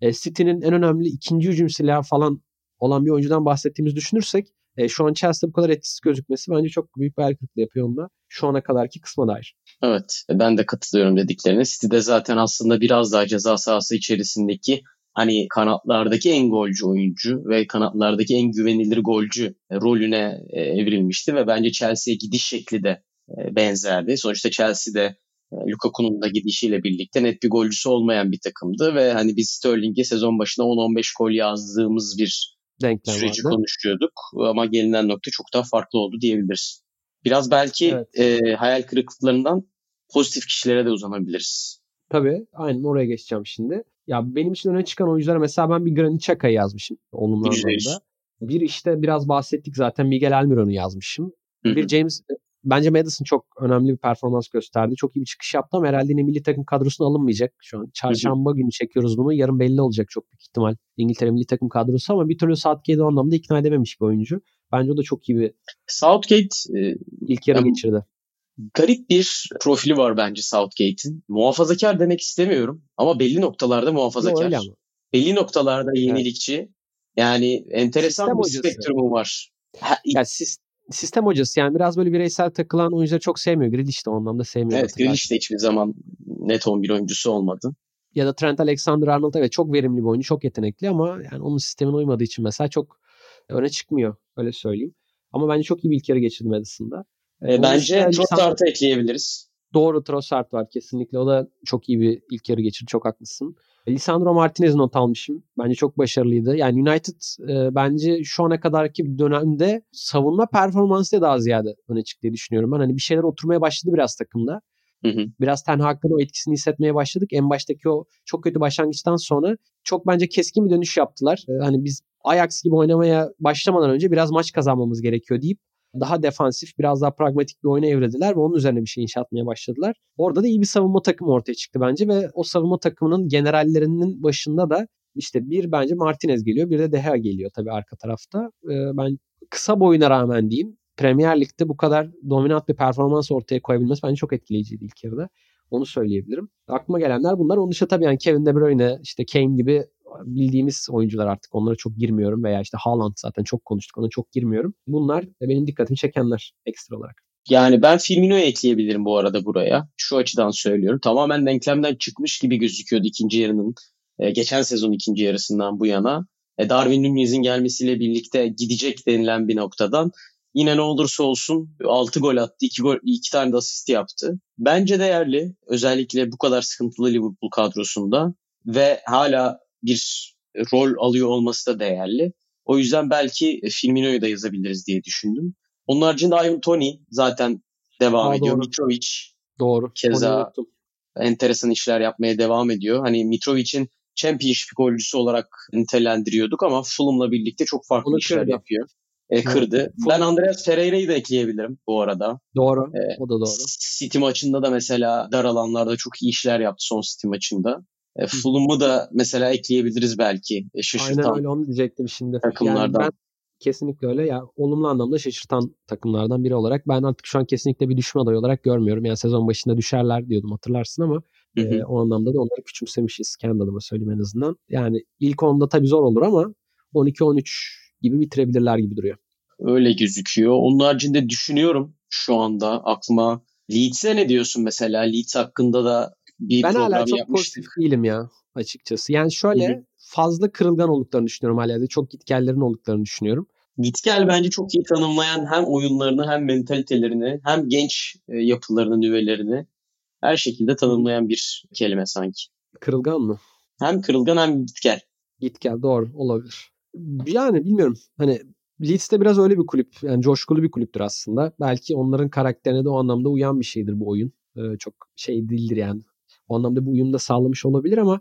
e, City'nin en önemli ikinci hücum silahı falan olan bir oyuncudan bahsettiğimizi düşünürsek e, şu an Chelsea'de bu kadar etkisiz gözükmesi bence çok büyük bir kırıklığı yapıyor onda. Şu ana kadarki kısma dair. Evet ben de katılıyorum dediklerine. City'de zaten aslında biraz daha ceza sahası içerisindeki hani kanatlardaki en golcü oyuncu ve kanatlardaki en güvenilir golcü e, rolüne e, evrilmişti ve bence Chelsea'ye gidiş şekli de e, benzerdi. Sonuçta Chelsea'de Lukaku'nun da gidişiyle birlikte net bir golcüsü olmayan bir takımdı ve hani biz Sterling'e sezon başına 10-15 gol yazdığımız bir Denklem süreci vardı. konuşuyorduk ama gelinen nokta çok daha farklı oldu diyebiliriz. Biraz belki evet. e, hayal kırıklıklarından pozitif kişilere de uzanabiliriz. Tabii aynen oraya geçeceğim şimdi. Ya benim için öne çıkan oyunculara mesela ben bir Granit Xhaka'yı yazmışım. Olumlu anlamda. Bir işte biraz bahsettik zaten Miguel Almiron'u yazmışım. Hı-hı. Bir James bence Madison çok önemli bir performans gösterdi. Çok iyi bir çıkış yaptı ama herhalde yine milli takım kadrosuna alınmayacak. Şu an çarşamba Hı-hı. günü çekiyoruz bunu. Yarın belli olacak çok büyük ihtimal İngiltere milli takım kadrosu ama bir türlü Southgate'i anlamda ikna edememiş bir oyuncu. Bence o da çok iyi bir Southgate e, ilk yarı yani, geçirdi garip bir profili var bence Southgate'in. Muhafazakar demek istemiyorum ama belli noktalarda muhafazakar. Yo, belli noktalarda yenilikçi. Evet. Yani enteresan sistem bir hocası. spektrumu var. Ha, ya sistem hocası yani biraz böyle bireysel takılan oyuncuları çok sevmiyor. Grealish de o anlamda sevmiyor. Evet Grealish de hiçbir zaman net 11 oyuncusu olmadı. Ya da Trent Alexander-Arnold evet çok verimli bir oyuncu, çok yetenekli ama yani onun sistemine uymadığı için mesela çok öne çıkmıyor öyle söyleyeyim. Ama bence çok iyi bir ilk yarı geçirdi Madison'da. E, bence Trossard'ı ekleyebiliriz. Doğru Trossard var kesinlikle. O da çok iyi bir ilk yarı geçirdi. Çok haklısın. Lisandro Martinez not almışım. Bence çok başarılıydı. Yani United e, bence şu ana kadarki dönemde savunma performansı da daha ziyade öne çıktı diye düşünüyorum. Ben hani bir şeyler oturmaya başladı biraz takımda. Hı hı. Biraz Ten Hag'ın o etkisini hissetmeye başladık. En baştaki o çok kötü başlangıçtan sonra çok bence keskin bir dönüş yaptılar. E, hani biz Ajax gibi oynamaya başlamadan önce biraz maç kazanmamız gerekiyor deyip daha defansif, biraz daha pragmatik bir oyuna evrediler ve onun üzerine bir şey inşa etmeye başladılar. Orada da iyi bir savunma takımı ortaya çıktı bence ve o savunma takımının generallerinin başında da işte bir bence Martinez geliyor, bir de Deha geliyor tabii arka tarafta. Ee, ben kısa boyuna rağmen diyeyim Premier Lig'de bu kadar dominant bir performans ortaya koyabilmesi bence çok etkileyiciydi ilk yarıda. Onu söyleyebilirim. Aklıma gelenler bunlar. Onun dışında tabii yani Kevin De Bruyne, işte Kane gibi bildiğimiz oyuncular artık. Onlara çok girmiyorum veya işte Haaland zaten çok konuştuk. Ona çok girmiyorum. Bunlar benim dikkatimi çekenler ekstra olarak. Yani ben Firmino'yu ekleyebilirim bu arada buraya. Şu açıdan söylüyorum. Tamamen denklemden çıkmış gibi gözüküyordu ikinci yarının. E, geçen sezon ikinci yarısından bu yana. E, Darwin Nunez'in gelmesiyle birlikte gidecek denilen bir noktadan yine ne olursa olsun 6 gol attı, 2 gol 2 tane de asist yaptı. Bence değerli. Özellikle bu kadar sıkıntılı Liverpool kadrosunda ve hala bir rol alıyor olması da değerli. O yüzden belki Firmino'yu da yazabiliriz diye düşündüm. Onun haricinde Ivan Tony zaten devam Aa, ediyor. Doğru. Mitrovic doğru. keza enteresan işler yapmaya devam ediyor. Hani Mitrovic'in Championship golcüsü olarak nitelendiriyorduk ama Fulham'la birlikte çok farklı Onu işler kırdı. yapıyor. E, kırdı. Evet. Ben Andreas Ferreira'yı da ekleyebilirim bu arada. Doğru. E, o da doğru. City maçında da mesela dar alanlarda çok iyi işler yaptı son City maçında. E, Fulham'ı da mesela ekleyebiliriz belki. E, şaşırtan Aynen öyle onu diyecektim şimdi. Takımlardan. Yani ben kesinlikle öyle. Ya olumlu anlamda şaşırtan takımlardan biri olarak ben artık şu an kesinlikle bir düşme adayı olarak görmüyorum. Yani sezon başında düşerler diyordum hatırlarsın ama hı hı. E, o anlamda da onları küçümsemişiz kendi adıma söyleyeyim en azından. Yani ilk onda tabii zor olur ama 12-13 gibi bitirebilirler gibi duruyor. Öyle gözüküyor. Onun haricinde düşünüyorum şu anda aklıma Leeds'e ne diyorsun mesela? Leeds hakkında da bir ben hala çok pozitif değilim ya açıkçası. Yani şöyle Hı-hı. fazla kırılgan olduklarını düşünüyorum hala. Çok gitgellerin olduklarını düşünüyorum. Gitgel bence çok iyi tanımlayan hem oyunlarını hem mentalitelerini hem genç e, yapılarını, nüvelerini her şekilde tanımlayan bir kelime sanki. Kırılgan mı? Hem kırılgan hem gitgel. Gitgel doğru olabilir. Yani bilmiyorum. Hani Leeds de biraz öyle bir kulüp. Yani coşkulu bir kulüptür aslında. Belki onların karakterine de o anlamda uyan bir şeydir bu oyun. Ee, çok şey değildir yani. O anlamda bu uyum da sağlamış olabilir ama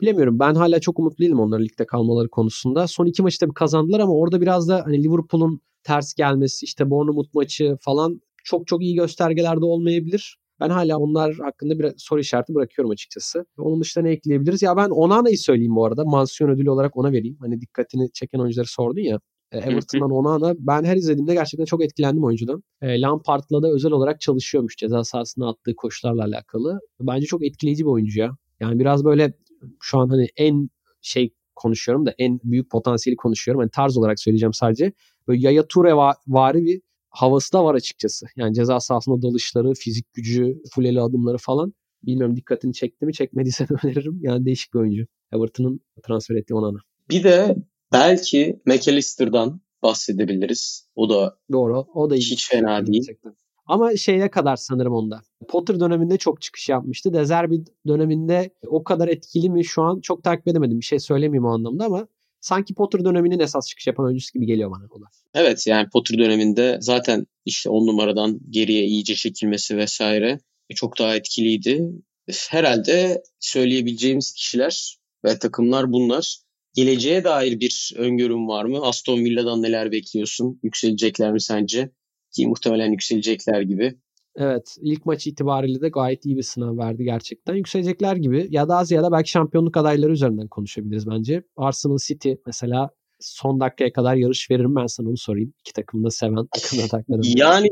bilemiyorum. Ben hala çok umutlu değilim onların ligde kalmaları konusunda. Son iki maçı tabii kazandılar ama orada biraz da hani Liverpool'un ters gelmesi, işte Bournemouth maçı falan çok çok iyi göstergelerde olmayabilir. Ben hala onlar hakkında bir soru işareti bırakıyorum açıkçası. Onun dışında ne ekleyebiliriz? Ya ben Onana'yı söyleyeyim bu arada. Mansiyon ödülü olarak ona vereyim. Hani dikkatini çeken oyuncuları sordun ya. E, Everton'dan Onana ben her izlediğimde gerçekten çok etkilendim oyuncudan. E, Lampard'la da özel olarak çalışıyormuş ceza sahasına attığı koşularla alakalı. Bence çok etkileyici bir oyuncu ya. Yani biraz böyle şu an hani en şey konuşuyorum da en büyük potansiyeli konuşuyorum. Yani tarz olarak söyleyeceğim sadece. Böyle Yaya Toure vari bir havası da var açıkçası. Yani ceza sahasında dalışları, fizik gücü, fuleli adımları falan. Bilmiyorum dikkatini çekti mi çekmediyse öneririm. Yani değişik bir oyuncu. Everton'ın transfer ettiği Onana. Bir de belki McAllister'dan bahsedebiliriz. O da Doğru. O da hiç fena değil. Gerçekten. Ama şeye kadar sanırım onda. Potter döneminde çok çıkış yapmıştı. Dezerbi döneminde o kadar etkili mi şu an çok takip edemedim. Bir şey söylemeyeyim o anlamda ama sanki Potter döneminin esas çıkış yapan oyuncusu gibi geliyor bana o da. Evet yani Potter döneminde zaten işte on numaradan geriye iyice çekilmesi vesaire çok daha etkiliydi. Herhalde söyleyebileceğimiz kişiler ve takımlar bunlar. Geleceğe dair bir öngörüm var mı? Aston Villa'dan neler bekliyorsun? Yükselecekler mi sence? Ki muhtemelen yükselecekler gibi. Evet ilk maç itibariyle de gayet iyi bir sınav verdi gerçekten. Yükselecekler gibi ya da az ya da belki şampiyonluk adayları üzerinden konuşabiliriz bence. Arsenal City mesela son dakikaya kadar yarış veririm ben sana onu sorayım. İki takım da seven takımda takmadan. Yani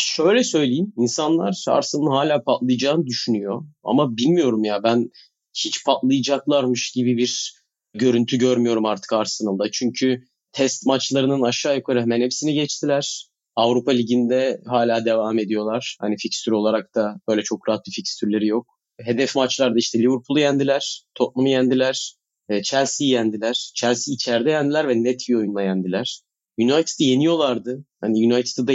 şöyle söyleyeyim insanlar Arsenal'ın hala patlayacağını düşünüyor. Ama bilmiyorum ya ben hiç patlayacaklarmış gibi bir görüntü görmüyorum artık Arsenal'da. Çünkü test maçlarının aşağı yukarı hemen hepsini geçtiler. Avrupa Ligi'nde hala devam ediyorlar. Hani fikstür olarak da böyle çok rahat bir fikstürleri yok. Hedef maçlarda işte Liverpool'u yendiler, Tottenham'ı yendiler, e, Chelsea'yi yendiler. Chelsea içeride yendiler ve net bir oyunla yendiler. United'ı yeniyorlardı. Hani United'ı da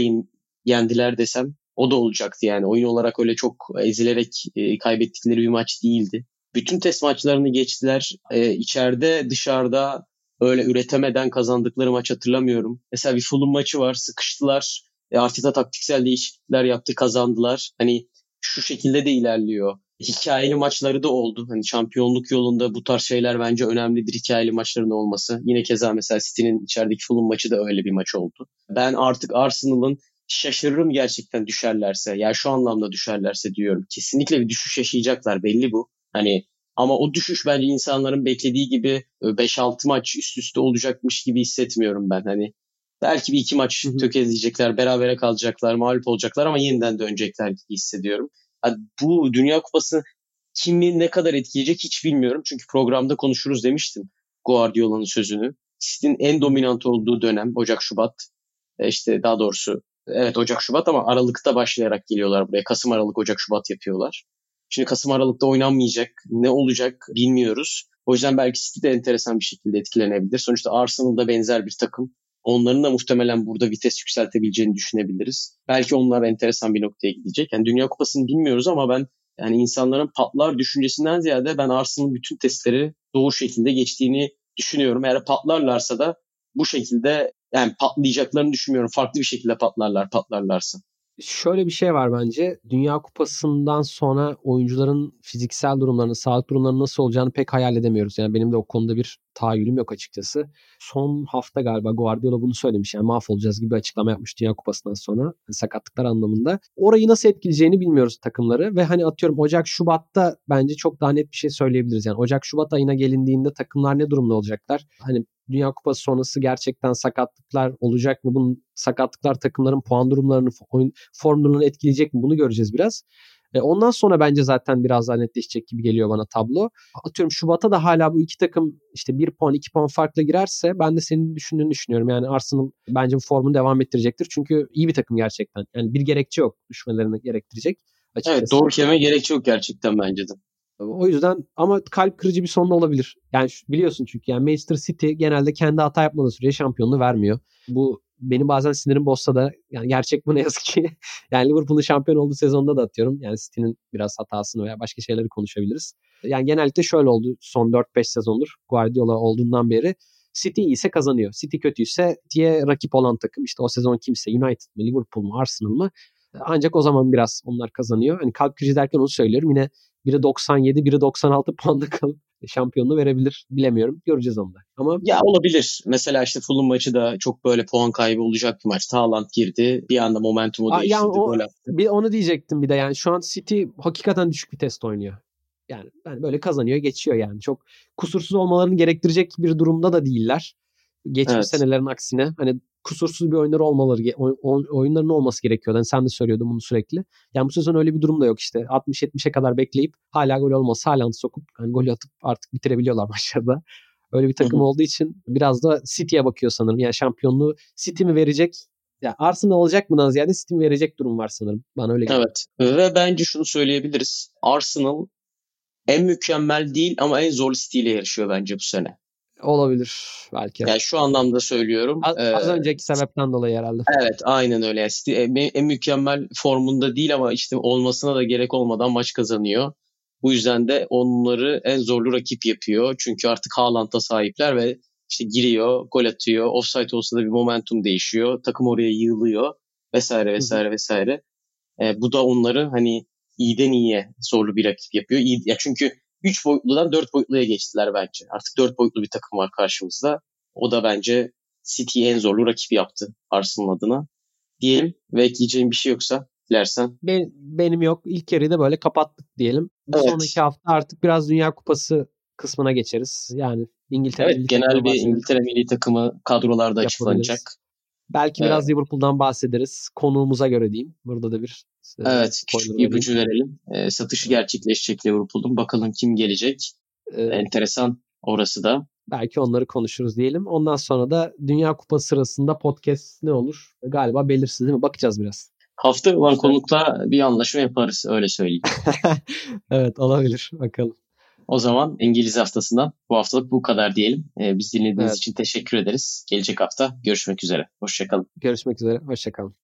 yendiler desem o da olacaktı yani. Oyun olarak öyle çok ezilerek e, kaybettikleri bir maç değildi. Bütün test maçlarını geçtiler. E, içeride dışarıda öyle üretemeden kazandıkları maç hatırlamıyorum. Mesela bir Fulham maçı var sıkıştılar. E, Arteta taktiksel değişiklikler yaptı kazandılar. Hani şu şekilde de ilerliyor. Hikayeli maçları da oldu. Hani şampiyonluk yolunda bu tarz şeyler bence önemlidir hikayeli maçların olması. Yine keza mesela City'nin içerideki Fulham maçı da öyle bir maç oldu. Ben artık Arsenal'ın şaşırırım gerçekten düşerlerse. Yani şu anlamda düşerlerse diyorum. Kesinlikle bir düşüş yaşayacaklar belli bu. Hani ama o düşüş bence insanların beklediği gibi 5-6 maç üst üste olacakmış gibi hissetmiyorum ben. Hani belki bir iki maç tökezleyecekler, berabere kalacaklar, mağlup olacaklar ama yeniden dönecekler gibi hissediyorum. Yani bu Dünya Kupası kimi ne kadar etkileyecek hiç bilmiyorum. Çünkü programda konuşuruz demiştim Guardiola'nın sözünü. City'nin en dominant olduğu dönem Ocak-Şubat. E işte daha doğrusu evet Ocak-Şubat ama Aralık'ta başlayarak geliyorlar buraya. Kasım, Aralık, Ocak-Şubat yapıyorlar. Şimdi Kasım Aralık'ta oynanmayacak. Ne olacak bilmiyoruz. O yüzden belki City de enteresan bir şekilde etkilenebilir. Sonuçta Arsenal da benzer bir takım. Onların da muhtemelen burada vites yükseltebileceğini düşünebiliriz. Belki onlar enteresan bir noktaya gidecek. Yani Dünya Kupası'nı bilmiyoruz ama ben yani insanların patlar düşüncesinden ziyade ben Arsenal'ın bütün testleri doğru şekilde geçtiğini düşünüyorum. Eğer patlarlarsa da bu şekilde yani patlayacaklarını düşünmüyorum. Farklı bir şekilde patlarlar patlarlarsa şöyle bir şey var bence. Dünya Kupası'ndan sonra oyuncuların fiziksel durumlarını, sağlık durumlarını nasıl olacağını pek hayal edemiyoruz. Yani benim de o konuda bir tahayyülüm yok açıkçası. Son hafta galiba Guardiola bunu söylemiş. Yani mahvolacağız gibi bir açıklama yapmış Dünya Kupası'ndan sonra. Yani sakatlıklar anlamında. Orayı nasıl etkileyeceğini bilmiyoruz takımları. Ve hani atıyorum Ocak, Şubat'ta bence çok daha net bir şey söyleyebiliriz. Yani Ocak, Şubat ayına gelindiğinde takımlar ne durumda olacaklar? Hani Dünya Kupası sonrası gerçekten sakatlıklar olacak mı? Bunun sakatlıklar takımların puan durumlarını, oyun form durumlarını etkileyecek mi? Bunu göreceğiz biraz. E, ondan sonra bence zaten biraz daha netleşecek gibi geliyor bana tablo. Atıyorum Şubat'a da hala bu iki takım işte bir puan iki puan farklı girerse ben de senin düşündüğünü düşünüyorum. Yani Arsenal bence bu formunu devam ettirecektir. Çünkü iyi bir takım gerçekten. Yani bir gerekçe yok düşmelerini gerektirecek. Açıkçası. Evet doğru kelime gerekçe yok gerçekten bence de. O yüzden ama kalp kırıcı bir sonda olabilir. Yani biliyorsun çünkü yani Manchester City genelde kendi hata yapmadığı sürece şampiyonluğu vermiyor. Bu beni bazen sinirim bozsa da yani gerçek bu ne yazık ki. yani Liverpool'un şampiyon olduğu sezonda da atıyorum. Yani City'nin biraz hatasını veya başka şeyleri konuşabiliriz. Yani genellikle şöyle oldu son 4-5 sezondur Guardiola olduğundan beri. City iyiyse kazanıyor. City kötüyse diye rakip olan takım işte o sezon kimse United mı Liverpool mu Arsenal mı ancak o zaman biraz onlar kazanıyor. Hani kalp krizi derken onu söylüyorum. Yine biri 97, biri 96 puanda kalıp şampiyonluğu verebilir. Bilemiyorum. Göreceğiz onu da. Ama ya olabilir. Mesela işte Fulham maçı da çok böyle puan kaybı olacak bir maç. Haaland girdi. Bir anda momentumu değiştirdi. Yani o, bir onu diyecektim bir de yani şu an City hakikaten düşük bir test oynuyor. Yani, yani böyle kazanıyor, geçiyor yani. Çok kusursuz olmalarını gerektirecek bir durumda da değiller. Geçmiş evet. senelerin aksine hani kusursuz bir oyunları olmaları oyunların olması gerekiyor. Yani sen de söylüyordun bunu sürekli. Yani bu sezon öyle bir durum da yok işte. 60-70'e kadar bekleyip hala gol olmasa hala sokup yani gol atıp artık bitirebiliyorlar maçlarda. Öyle bir takım olduğu için biraz da City'ye bakıyor sanırım. Yani şampiyonluğu City mi verecek? Ya Arsenal olacak mı ziyade City mi verecek durum var sanırım. Bana öyle geliyor. Evet. Ve bence şunu söyleyebiliriz. Arsenal en mükemmel değil ama en zor City ile yarışıyor bence bu sene. Olabilir belki. Yani şu anlamda söylüyorum. Az, ee, az önceki sebepten dolayı herhalde. Evet aynen öyle. Yani en, mükemmel formunda değil ama işte olmasına da gerek olmadan maç kazanıyor. Bu yüzden de onları en zorlu rakip yapıyor. Çünkü artık Haaland'a sahipler ve işte giriyor, gol atıyor. Offside olsa da bir momentum değişiyor. Takım oraya yığılıyor vesaire vesaire vesaire. E, bu da onları hani iyiden iyiye zorlu bir rakip yapıyor. İyi, ya çünkü 3 boyutludan 4 boyutluya geçtiler bence. Artık 4 boyutlu bir takım var karşımızda. O da bence City'yi en zorlu rakip yaptı Arsenal adına. Diyelim ve ekleyeceğim bir şey yoksa dilersen. Ben, benim yok. İlk yarıyı da böyle kapattık diyelim. Evet. sonraki hafta artık biraz Dünya Kupası kısmına geçeriz. Yani İngiltere Evet genel bir İngiltere milli takımı kadrolarda açıklanacak. Belki evet. biraz Liverpool'dan bahsederiz. Konuğumuza göre diyeyim. Burada da bir Evet küçük bir ipucu verelim. E, satışı gerçekleşecek Liverpool'un. Bakalım kim gelecek. E, Enteresan orası da. Belki onları konuşuruz diyelim. Ondan sonra da Dünya Kupası sırasında podcast ne olur? Galiba belirsiz değil mi? Bakacağız biraz. Hafta olan konukla bir anlaşma yaparız öyle söyleyeyim. evet olabilir bakalım. O zaman İngiliz haftasından bu haftalık bu kadar diyelim. Ee, biz dinlediğiniz evet. için teşekkür ederiz. Gelecek hafta görüşmek üzere. Hoşçakalın. Görüşmek üzere. Hoşçakalın.